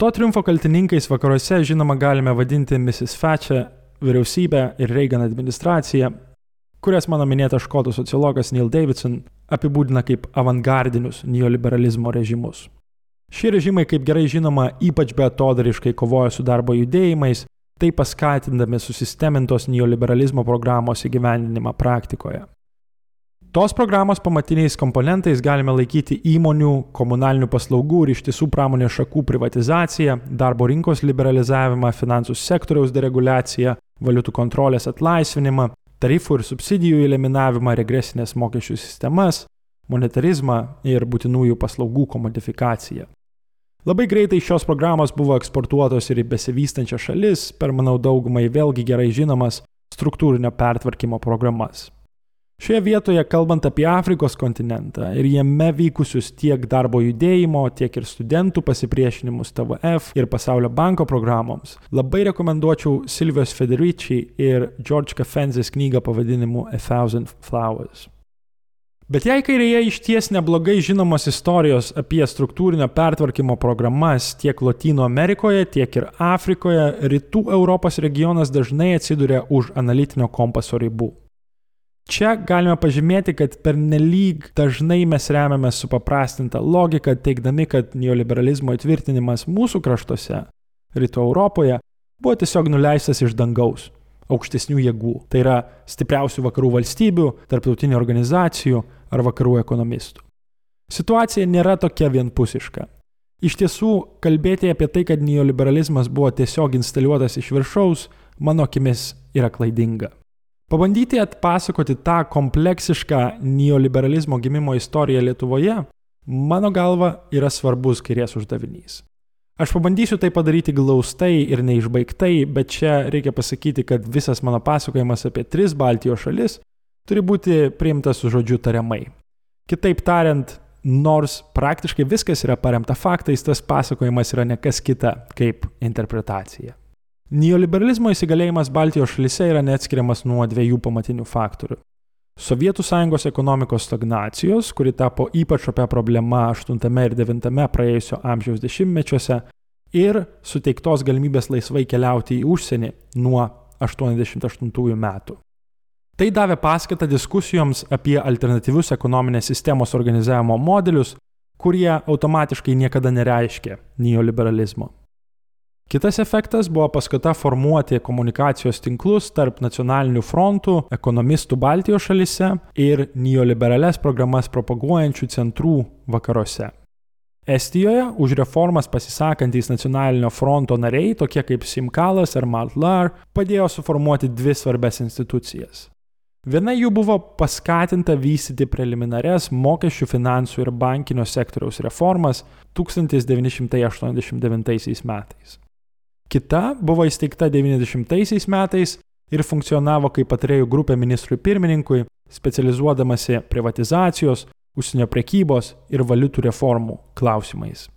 To triumfo kaltininkais vakaruose žinoma galime vadinti Mrs. Thatcher, vyriausybę ir Reagan administraciją, kurias mano minėtas škotų sociologas Neil Davidson apibūdina kaip avangardinius neoliberalizmo režimus. Šie režimai, kaip gerai žinoma, ypač beatodariškai kovoja su darbo judėjimais, tai paskatindami susistemintos neoliberalizmo programos įgyvendinimą praktikoje. Tos programos pamatiniais komponentais galime laikyti įmonių, komunalinių paslaugų ir ištisų pramonės šakų privatizaciją, darbo rinkos liberalizavimą, finansų sektoriaus deregulaciją, valiutų kontrolės atlaisvinimą, tarifų ir subsidijų eliminavimą, regresinės mokesčių sistemas, monetarizmą ir būtinųjų paslaugų komodifikaciją. Labai greitai šios programos buvo eksportuotos ir į besivystančias šalis per, manau, daugumai vėlgi gerai žinomas struktūrinio pertvarkymo programas. Šioje vietoje, kalbant apie Afrikos kontinentą ir jame vykusius tiek darbo judėjimo, tiek ir studentų pasipriešinimus TVF ir Pasaulio banko programoms, labai rekomenduočiau Silvijos Federici ir George Kafenzės knygą pavadinimu A Thousand Flowers. Bet jei kairėje iš ties neblogai žinomos istorijos apie struktūrinio pertvarkymo programas tiek Latino Amerikoje, tiek ir Afrikoje, rytų Europos regionas dažnai atsiduria už analitinio kompaso ribų. Čia galime pažymėti, kad pernelyg dažnai mes remiamės su paprastinta logika, teikdami, kad neoliberalizmo įtvirtinimas mūsų kraštuose, rytų Europoje, buvo tiesiog nuleistas iš dangaus, aukštesnių jėgų, tai yra stipriausių vakarų valstybių, tarptautinių organizacijų ar vakarų ekonomistų. Situacija nėra tokia vienpusiška. Iš tiesų, kalbėti apie tai, kad neoliberalizmas buvo tiesiog instaliuotas iš viršaus, mano akimis yra klaidinga. Pabandyti atpasakoti tą kompleksišką neoliberalizmo gimimo istoriją Lietuvoje, mano galva, yra svarbus kairės uždavinys. Aš pabandysiu tai padaryti glaustai ir neišbaigtai, bet čia reikia pasakyti, kad visas mano pasakojimas apie tris Baltijos šalis turi būti priimtas su žodžiu tariamai. Kitaip tariant, nors praktiškai viskas yra paremta faktais, tas pasakojimas yra nekas kita kaip interpretacija. Neoliberalizmo įsigalėjimas Baltijos šalyse yra neatskiriamas nuo dviejų pamatinių faktorių. Sovietų sąjungos ekonomikos stagnacijos, kuri tapo ypač opia problema 8 ir 9 praėjusio amžiaus dešimtmečiuose, ir suteiktos galimybės laisvai keliauti į užsienį nuo 88 metų. Tai davė paskatą diskusijoms apie alternatyvius ekonominės sistemos organizavimo modelius, kurie automatiškai niekada nereiškia neoliberalizmo. Kitas efektas buvo paskata formuoti komunikacijos tinklus tarp nacionalinių frontų, ekonomistų Baltijos šalise ir neoliberales programas propaguojančių centrų vakaruose. Estijoje už reformas pasisakantys nacionalinio fronto nariai, tokie kaip Simkalas ar Maltlar, padėjo suformuoti dvi svarbes institucijas Viena jų buvo paskatinta vystyti preliminarias mokesčių, finansų ir bankinio sektoriaus reformas 1989 metais. Kita buvo įsteigta 90 metais ir funkcionavo kaip patarėjų grupė ministrui pirmininkui, specializuodamasi privatizacijos, užsienio prekybos ir valiutų reformų klausimais.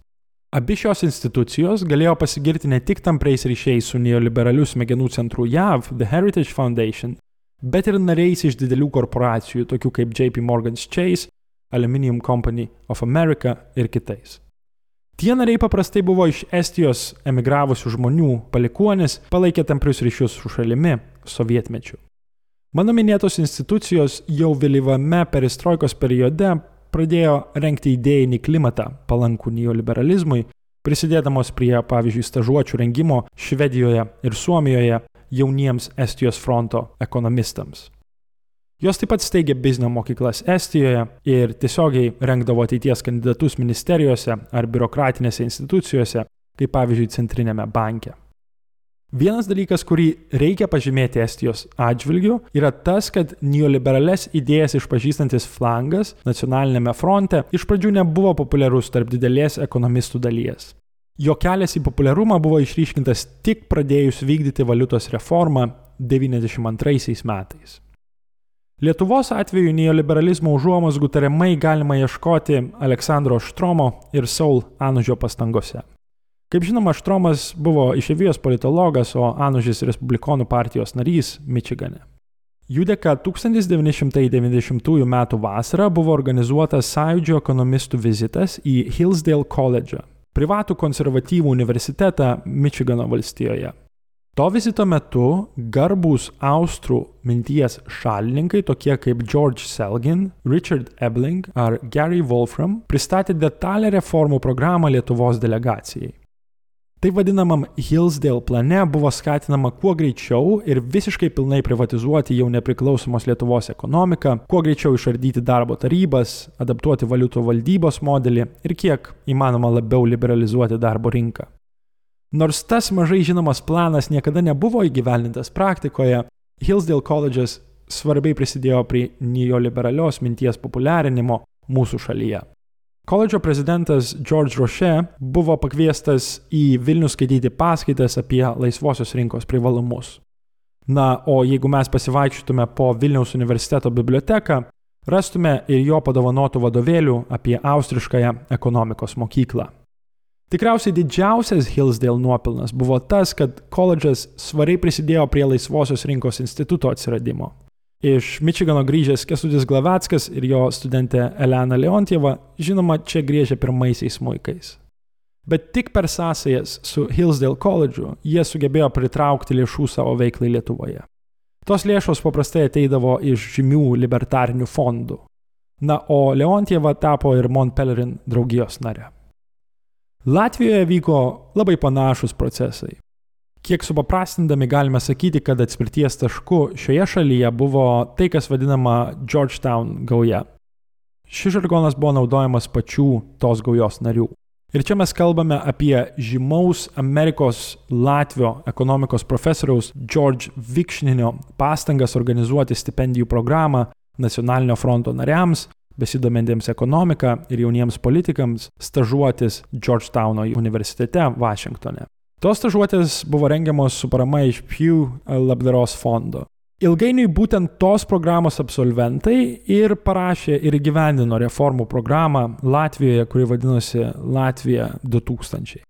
Abi šios institucijos galėjo pasigirti ne tik tampriais ryšiais su neoliberaliu smegenų centru JAV, The Heritage Foundation, bet ir nariais iš didelių korporacijų, tokių kaip JP Morgan's Chase, Aluminium Company of America ir kitais. Tie nariai paprastai buvo iš Estijos emigravusių žmonių palikuonis, palaikė tamprius ryšius su šalimi sovietmečiu. Mano minėtos institucijos jau vėlyvame perestroikos periode pradėjo renkti idėjinį klimatą palankų neoliberalizmui, prisidėdamos prie, pavyzdžiui, stažuočių rengimo Švedijoje ir Suomijoje jauniems Estijos fronto ekonomistams. Jos taip pat steigė biznio mokyklas Estijoje ir tiesiogiai rengdavo ateities kandidatus ministerijose ar biurokratinėse institucijose, kaip pavyzdžiui Centrinėme banke. Vienas dalykas, kurį reikia pažymėti Estijos atžvilgiu, yra tas, kad neoliberales idėjas išpažįstantis flangas nacionalinėme fronte iš pradžių nebuvo populiarus tarp didelės ekonomistų dalies. Jo kelias į populiarumą buvo išryškintas tik pradėjus vykdyti valiutos reformą 92 metais. Lietuvos atveju neoliberalizmo užuomasgų tariamai galima ieškoti Aleksandro Štromo ir Saul Anužio pastangose. Kaip žinoma, Štromas buvo išėvijos politologas, o Anužis Respublikonų partijos narys Mičigane. Jų dėka 1990 m. vasarą buvo organizuotas sąjūdžio ekonomistų vizitas į Hillsdale College, privatų konservatyvų universitetą Mičigano valstijoje. To vizito metu garbus austrų minties šalininkai tokie kaip George Selgin, Richard Ebling ar Gary Wolfram pristatė detalę reformų programą Lietuvos delegacijai. Taip vadinamam Hillsdale plane buvo skatinama kuo greičiau ir visiškai pilnai privatizuoti jau nepriklausomos Lietuvos ekonomiką, kuo greičiau išardyti darbo tarybas, adaptuoti valiutų valdybos modelį ir kiek įmanoma labiau liberalizuoti darbo rinką. Nors tas mažai žinomas planas niekada nebuvo įgyvendintas praktikoje, Hillsdale College'as svarbiai prisidėjo prie neoliberalios minties populiarinimo mūsų šalyje. Koledžo prezidentas George Roche buvo pakviestas į Vilnių skaityti paskaitas apie laisvosios rinkos privalumus. Na, o jeigu mes pasivaikščiotume po Vilniaus universiteto biblioteką, rastume ir jo padovanotų vadovėlių apie austriškąją ekonomikos mokyklą. Tikriausiai didžiausias Hillsdale nuopilnas buvo tas, kad koledžas svariai prisidėjo prie laisvosios rinkos instituto atsiradimo. Iš Mičigano grįžęs Kesudis Glaveckas ir jo studentė Elena Leontieva, žinoma, čia griežė pirmaisiais muikais. Bet tik per sąsajas su Hillsdale College'u jie sugebėjo pritraukti lėšų savo veiklai Lietuvoje. Tos lėšos paprastai ateidavo iš žymių libertarinių fondų. Na, o Leontieva tapo ir Montpellerin draugijos nare. Latvijoje vyko labai panašus procesai. Kiek supaprastindami galime sakyti, kad atspirties tašku šioje šalyje buvo tai, kas vadinama Georgetown gauja. Šis žargonas buvo naudojamas pačių tos gaujos narių. Ir čia mes kalbame apie žymaus Amerikos Latvio ekonomikos profesoriaus George Vikšninio pastangas organizuoti stipendijų programą nacionalinio fronto nariams, besidomintiems ekonomiką ir jauniems politikams stažuotis Georgetowno universitete Vašingtone. Tos stažuotės buvo rengiamos su parama iš Pew labdaros fondo. Ilgainiui būtent tos programos absolventai ir parašė ir gyvendino reformų programą Latvijoje, kuri vadinosi Latvija 2000.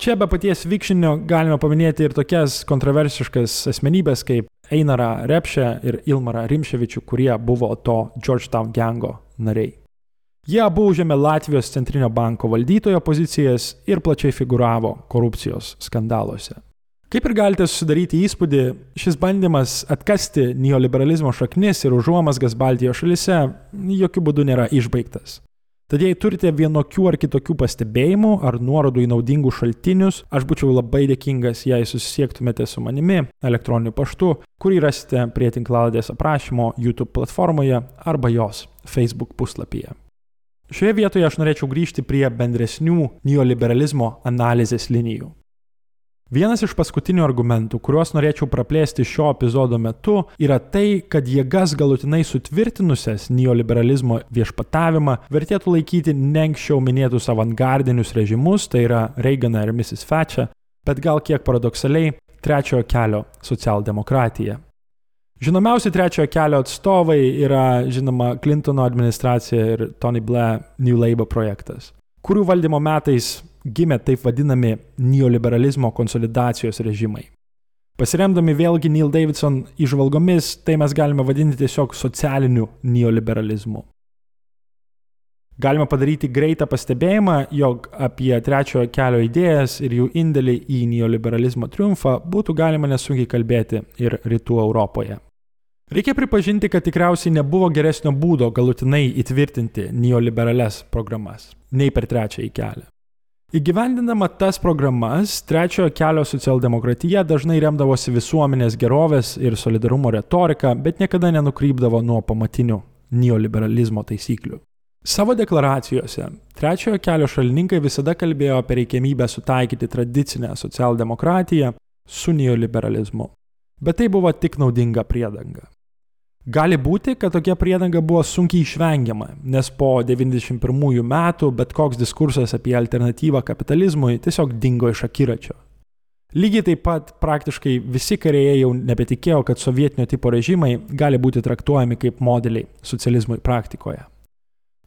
Čia be paties Vikšinio galime paminėti ir tokias kontroversiškas asmenybės kaip Einara Repšė ir Ilmara Rimševičių, kurie buvo to Georgetown gengo nariai. Jie abu užėmė Latvijos centrinio banko valdytojo pozicijas ir plačiai figuravo korupcijos skandaluose. Kaip ir galite susidaryti įspūdį, šis bandymas atkasti neoliberalizmo šaknis ir užuomasgas Baltijos šalise jokių būdų nėra išbaigtas. Tad jei turite vienokių ar kitokių pastebėjimų ar nuorodų į naudingus šaltinius, aš būčiau labai dėkingas, jei susisiektumėte su manimi elektroniniu paštu, kurį rasite prie tinklaladės aprašymo YouTube platformoje arba jos Facebook puslapyje. Šioje vietoje aš norėčiau grįžti prie bendresnių neoliberalizmo analizės linijų. Vienas iš paskutinių argumentų, kuriuos norėčiau praplėsti šio epizodo metu, yra tai, kad jėgas galutinai sutvirtinusias neoliberalizmo viešpatavimą vertėtų laikyti ne anksčiau minėtus avangardinius režimus, tai yra Reaganą ir Mrs. Thatcher, bet gal kiek paradoksaliai trečiojo kelio socialdemokratija. Žinomiausi trečiojo kelio atstovai yra, žinoma, Clintono administracija ir Tony Blair New Labour projektas, kurių valdymo metais gimė taip vadinami neoliberalizmo konsolidacijos režimai. Pasiremdami vėlgi Neil Davidson išvalgomis, tai mes galime vadinti tiesiog socialiniu neoliberalizmu. Galima padaryti greitą pastebėjimą, jog apie trečiojo kelio idėjas ir jų indėlį į neoliberalizmo triumfą būtų galima nesunkiai kalbėti ir rytų Europoje. Reikia pripažinti, kad tikriausiai nebuvo geresnio būdo galutinai įtvirtinti neoliberales programas nei per trečiąjį kelią. Įgyvendindama tas programas, trečiojo kelio socialdemokratija dažnai remdavosi visuomenės gerovės ir solidarumo retorika, bet niekada nenukrypdavo nuo pamatinių neoliberalizmo taisyklių. Savo deklaracijose trečiojo kelio šalininkai visada kalbėjo apie reikiamybę sutaikyti tradicinę socialdemokratiją su neoliberalizmu. Bet tai buvo tik naudinga priedanga. Gali būti, kad tokia priedanga buvo sunkiai išvengiama, nes po 91 metų bet koks diskursas apie alternatyvą kapitalizmui tiesiog dingo iš akiračio. Lygiai taip pat praktiškai visi karėjai jau nebetikėjo, kad sovietinio tipo režimai gali būti traktuojami kaip modeliai socializmui praktikoje.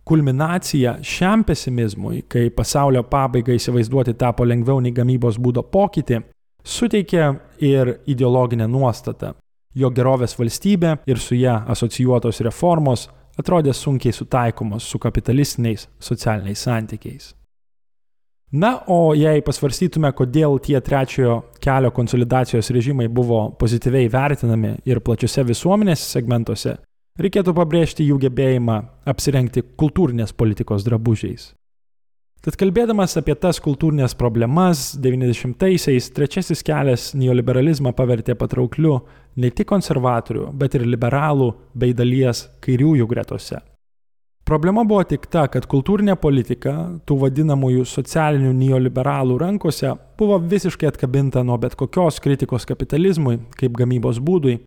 Kulminacija šiam pesimizmui, kai pasaulio pabaiga įsivaizduoti tapo lengviau nei gamybos būdo pokytį, suteikė ir ideologinę nuostatą, jo gerovės valstybė ir su ją asocijuotos reformos atrodė sunkiai sutaikomos su kapitalistiniais socialiniais santykiais. Na, o jei pasvarstytume, kodėl tie trečiojo kelio konsolidacijos režimai buvo pozityviai vertinami ir plačiose visuomenės segmentuose, reikėtų pabrėžti jų gebėjimą apsirengti kultūrinės politikos drabužiais. Tad kalbėdamas apie tas kultūrinės problemas, 90-aisiais trečiasis kelias neoliberalizmą pavertė patraukliu ne tik konservatorių, bet ir liberalų bei dalies kairiųjų gretose. Problema buvo tik ta, kad kultūrinė politika, tų vadinamųjų socialinių neoliberalų rankose, buvo visiškai atkabinta nuo bet kokios kritikos kapitalizmui kaip gamybos būdui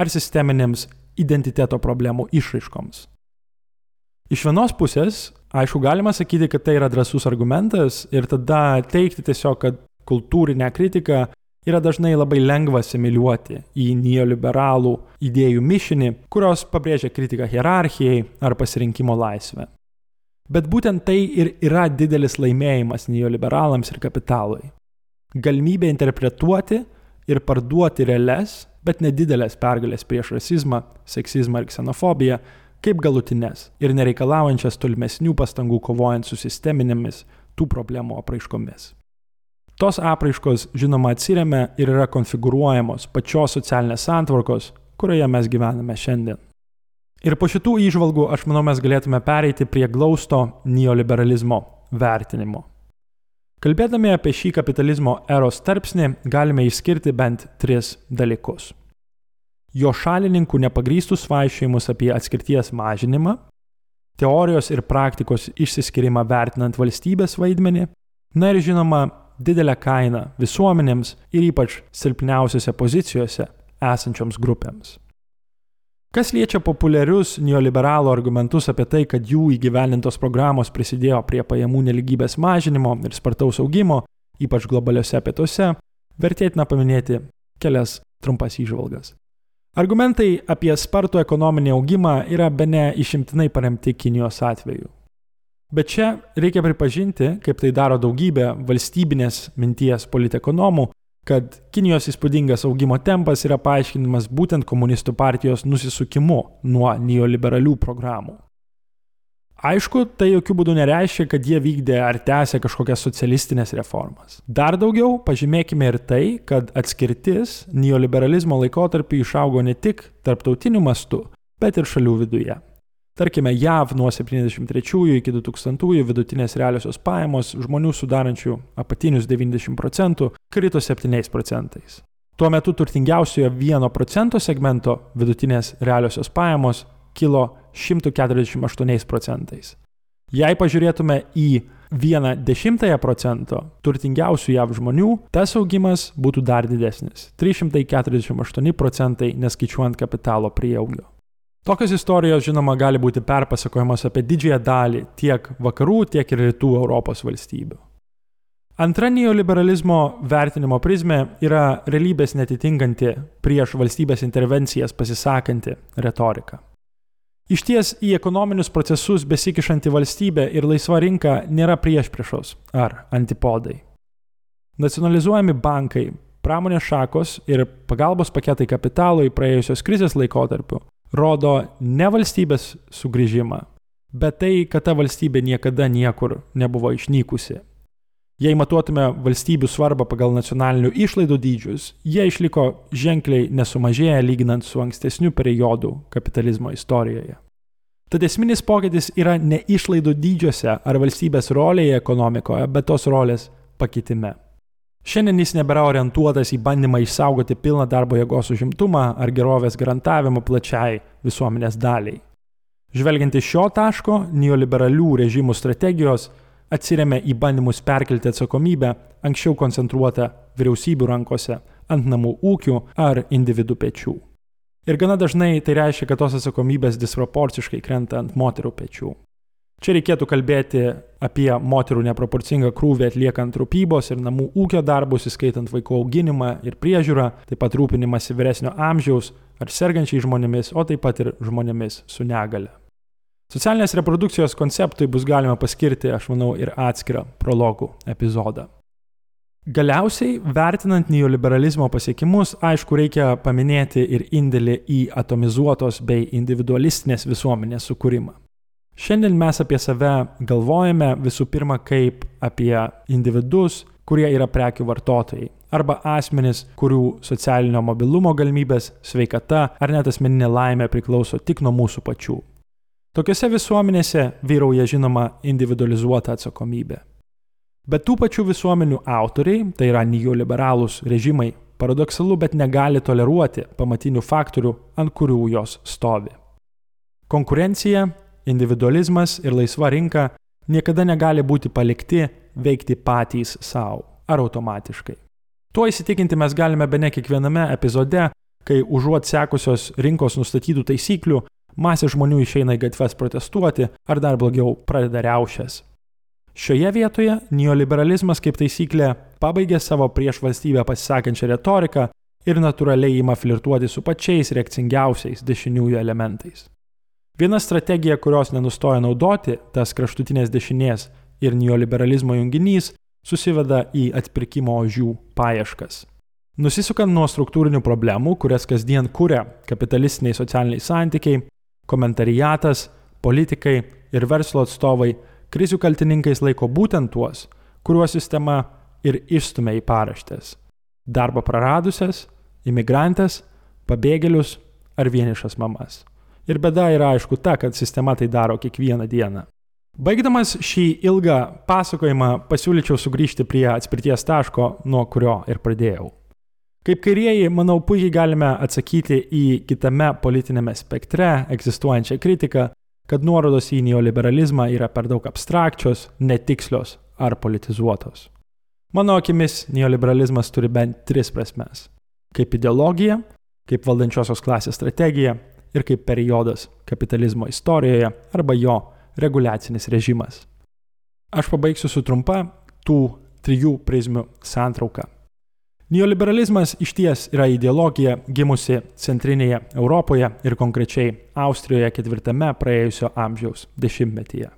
ar sisteminėms identiteto problemų išraiškoms. Iš vienos pusės Aišku, galima sakyti, kad tai yra drasus argumentas ir tada teikti tiesiog, kad kultūrinę kritiką yra dažnai labai lengva similiuoti į neoliberalų idėjų mišinį, kurios pabrėžia kritiką hierarchijai ar pasirinkimo laisvę. Bet būtent tai ir yra didelis laimėjimas neoliberalams ir kapitalui. Galimybė interpretuoti ir parduoti realias, bet nedidelės pergalės prieš rasizmą, seksizmą ir ksenofobiją kaip galutines ir nereikalaujančias tolimesnių pastangų kovojant su sisteminėmis tų problemų apraiškomis. Tos apraiškos, žinoma, atsiriame ir yra konfigūruojamos pačios socialinės santvarkos, kurioje mes gyvename šiandien. Ir po šitų įžvalgų aš manau mes galėtume pereiti prie glausto neoliberalizmo vertinimo. Kalbėdami apie šį kapitalizmo eros tarpsnį galime išskirti bent tris dalykus jo šalininkų nepagrystus vaikščiojimus apie atskirties mažinimą, teorijos ir praktikos išsiskirimą vertinant valstybės vaidmenį, na ir žinoma, didelę kainą visuomenėms ir ypač silpniausiose pozicijose esančioms grupėms. Kas liečia populiarius neoliberalų argumentus apie tai, kad jų įgyvenintos programos prisidėjo prie pajamų neligybės mažinimo ir spartaus augimo, ypač globaliuose pietuose, vertėtina paminėti kelias trumpas įžvalgas. Argumentai apie spartų ekonominį augimą yra bene išimtinai paremti Kinijos atveju. Bet čia reikia pripažinti, kaip tai daro daugybė valstybinės minties politekonomų, kad Kinijos įspūdingas augimo tempas yra paaiškinamas būtent komunistų partijos nusisukimu nuo neoliberalių programų. Aišku, tai jokių būdų nereiškia, kad jie vykdė ar tęsė kažkokias socialistinės reformas. Dar daugiau pažymėkime ir tai, kad atskirtis neoliberalizmo laikotarpį išaugo ne tik tarptautiniu mastu, bet ir šalių viduje. Tarkime, JAV nuo 73 iki 2000 vidutinės realiosios pajamos žmonių sudarančių apatinius 90 procentų krito 7 procentais. Tuo metu turtingiausiojo 1 procento segmento vidutinės realiosios pajamos kilo 148 procentais. Jei pažiūrėtume į vieną dešimtąją procento turtingiausių JAV žmonių, tas augimas būtų dar didesnis - 348 procentai neskaičiuojant kapitalo prieaugio. Tokios istorijos, žinoma, gali būti perpasakojamos apie didžiąją dalį tiek vakarų, tiek ir rytų Europos valstybių. Antra neoliberalizmo vertinimo prizmė yra realybės netitinkanti prieš valstybės intervencijas pasisakanti retorika. Iš ties į ekonominius procesus besikišanti valstybė ir laisva rinka nėra priešpriešos ar antipodai. Nacionalizuojami bankai, pramonės šakos ir pagalbos paketai kapitalui praėjusios krizės laikotarpiu rodo ne valstybės sugrįžimą, bet tai, kad ta valstybė niekada niekur nebuvo išnykusi. Jei matuotume valstybių svarbą pagal nacionalinių išlaidų dydžius, jie išliko ženkliai nesumažėję lyginant su ankstesniu periodu kapitalizmo istorijoje. Tad esminis pokytis yra ne išlaidų dydžiuose ar valstybės rolėje ekonomikoje, bet tos rolės pakitime. Šiandien jis nebėra orientuotas į bandymą išsaugoti pilną darbo jėgos užimtumą ar gerovės garantavimą plačiai visuomenės daliai. Žvelgiant iš šio taško, neoliberalių režimų strategijos atsiriame į bandymus perkelti atsakomybę anksčiau koncentruotą vyriausybių rankose ant namų ūkių ar individų pečių. Ir gana dažnai tai reiškia, kad tos atsakomybės disproporciškai krenta ant moterų pečių. Čia reikėtų kalbėti apie moterų neproporcingą krūvį atliekant rūpybos ir namų ūkio darbus, įskaitant vaikų auginimą ir priežiūrą, taip pat rūpinimąsi vyresnio amžiaus ar sergančiai žmonėmis, o taip pat ir žmonėmis su negale. Socialinės reprodukcijos konceptui bus galima paskirti, aš manau, ir atskirą prologų epizodą. Galiausiai, vertinant neoliberalizmo pasiekimus, aišku, reikia paminėti ir indėlį į atomizuotos bei individualistinės visuomenės sukūrimą. Šiandien mes apie save galvojame visų pirma kaip apie individus, kurie yra prekių vartotojai, arba asmenys, kurių socialinio mobilumo galimybės, sveikata ar net asmeninė laimė priklauso tik nuo mūsų pačių. Tokiose visuomenėse vyrauja žinoma individualizuota atsakomybė. Bet tų pačių visuomenių autoriai, tai yra neoliberalūs režimai, paradoksalu, bet negali toleruoti pamatinių faktorių, ant kurių jos stovi. Konkurencija, individualizmas ir laisva rinka niekada negali būti palikti veikti patys savo ar automatiškai. Tuo įsitikinti mes galime be ne kiekviename epizode, kai užuot sekusios rinkos nustatytų taisyklių masė žmonių išeina į gatves protestuoti ar dar blogiau pradeda riaušės. Šioje vietoje neoliberalizmas kaip taisyklė pabaigia savo prieš valstybę pasisakančią retoriką ir natūraliai ima flirtuoti su pačiais reakcingiausiais dešiniųjų elementais. Viena strategija, kurios nenustoja naudoti, tas kraštutinės dešinės ir neoliberalizmo junginys, susiveda į atpirkimo ožių paieškas. Nusisukant nuo struktūrinių problemų, kurias kasdien kuria kapitalistiniai socialiniai santykiai, komentariatas, politikai ir verslo atstovai krizių kaltininkais laiko būtent tuos, kuriuos sistema ir išstumia į paraštės - darbą praradusias, imigrantės, pabėgėlius ar vienišas mamas. Ir bėda yra aišku ta, kad sistema tai daro kiekvieną dieną. Baigdamas šį ilgą pasakojimą pasiūlyčiau sugrįžti prie atspirties taško, nuo kurio ir pradėjau. Kaip kairieji, manau, puikiai galime atsakyti į kitame politinėme spektre egzistuojančią kritiką, kad nuorodos į neoliberalizmą yra per daug abstrakčios, netikslios ar politizuotos. Mano akimis, neoliberalizmas turi bent tris prasmes - kaip ideologija, kaip valdančiosios klasės strategija ir kaip periodas kapitalizmo istorijoje arba jo reguliacinis režimas. Aš pabaigsiu su trumpa tų trijų prizmių santrauka. Neoliberalizmas iš ties yra ideologija gimusi centrinėje Europoje ir konkrečiai Austrijoje ketvirtame praėjusio amžiaus dešimtmetyje.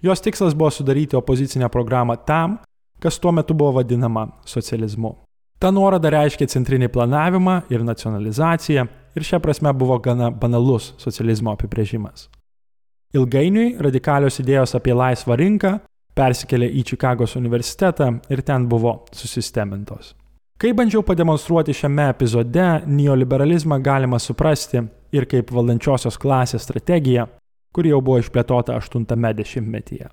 Jos tikslas buvo sudaryti opozicinę programą tam, kas tuo metu buvo vadinama socializmu. Ta nuoroda reiškia centrinį planavimą ir nacionalizaciją ir šia prasme buvo gana banalus socializmo apibrėžimas. Ilgainiui radikalios idėjos apie laisvą rinką persikėlė į Čikagos universitetą ir ten buvo susistemintos. Kaip bandžiau pademonstruoti šiame epizode, neoliberalizmą galima suprasti ir kaip valdančiosios klasės strategija, kuri jau buvo išplėtota 80-metyje.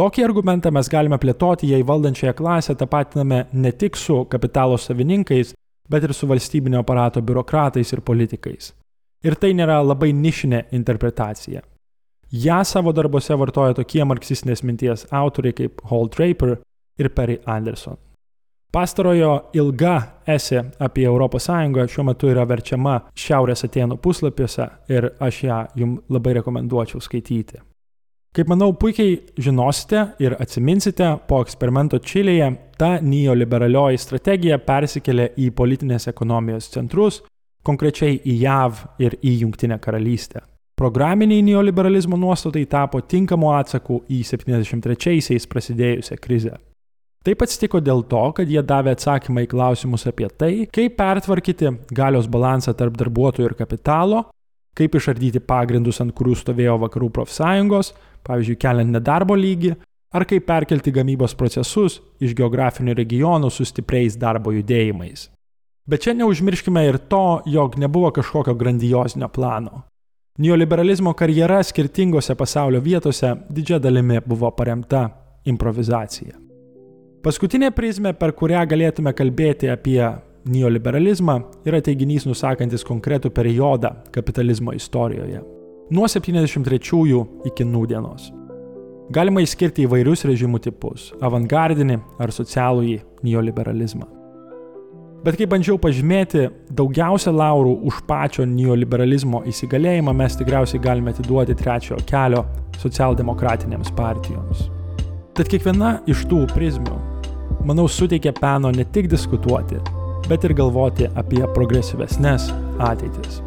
Tokį argumentą mes galime plėtoti, jei valdančiąją klasę tapatiname ne tik su kapitalo savininkais, bet ir su valstybinio aparato biurokratais ir politikais. Ir tai nėra labai nišinė interpretacija. Ja savo darbuose vartoja tokie marksistinės minties autoriai kaip Hall Draper ir Perry Anderson. Pastarojo ilga esė apie ES šiuo metu yra verčiama Šiaurės Atenų puslapiuose ir aš ją jums labai rekomenduočiau skaityti. Kaip manau, puikiai žinosite ir atsiminsite, po eksperimento Čilėje ta neoliberalioji strategija persikėlė į politinės ekonomijos centrus, konkrečiai į JAV ir į Junktinę karalystę. Programiniai neoliberalizmo nuostatai tapo tinkamu atsaku į 73-aisiais prasidėjusią krizę. Taip atsitiko dėl to, kad jie davė atsakymą į klausimus apie tai, kaip pertvarkyti galios balansą tarp darbuotojų ir kapitalo, kaip išardyti pagrindus, ant kurių stovėjo vakarų profsąjungos, pavyzdžiui, keliant nedarbo lygį, ar kaip perkelti gamybos procesus iš geografinių regionų su stipriais darbo judėjimais. Bet čia neužmirškime ir to, jog nebuvo kažkokio grandiozinio plano. Neoliberalizmo karjera skirtingose pasaulio vietose didžia dalimi buvo paremta improvizacija. Paskutinė prizmė, per kurią galėtume kalbėti apie neoliberalizmą, yra teiginys nusakantis konkretų periodą kapitalizmo istorijoje. Nuo 73 iki nūdienos. Galima išskirti įvairius režimų tipus - avangardinį ar socialųjį neoliberalizmą. Bet kaip bandžiau pažymėti, daugiausia laurų už pačio neoliberalizmo įsigalėjimą mes tikriausiai galime atiduoti trečiojo kelio socialdemokratinėms partijoms. Tad kiekviena iš tų prizmių, manau, suteikia peno ne tik diskutuoti, bet ir galvoti apie progresyvesnės ateitis.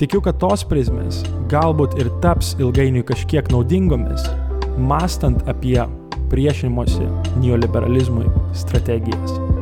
Tikiu, kad tos prizmės galbūt ir taps ilgainiui kažkiek naudingomis, mastant apie priešinimosi neoliberalizmui strategijas.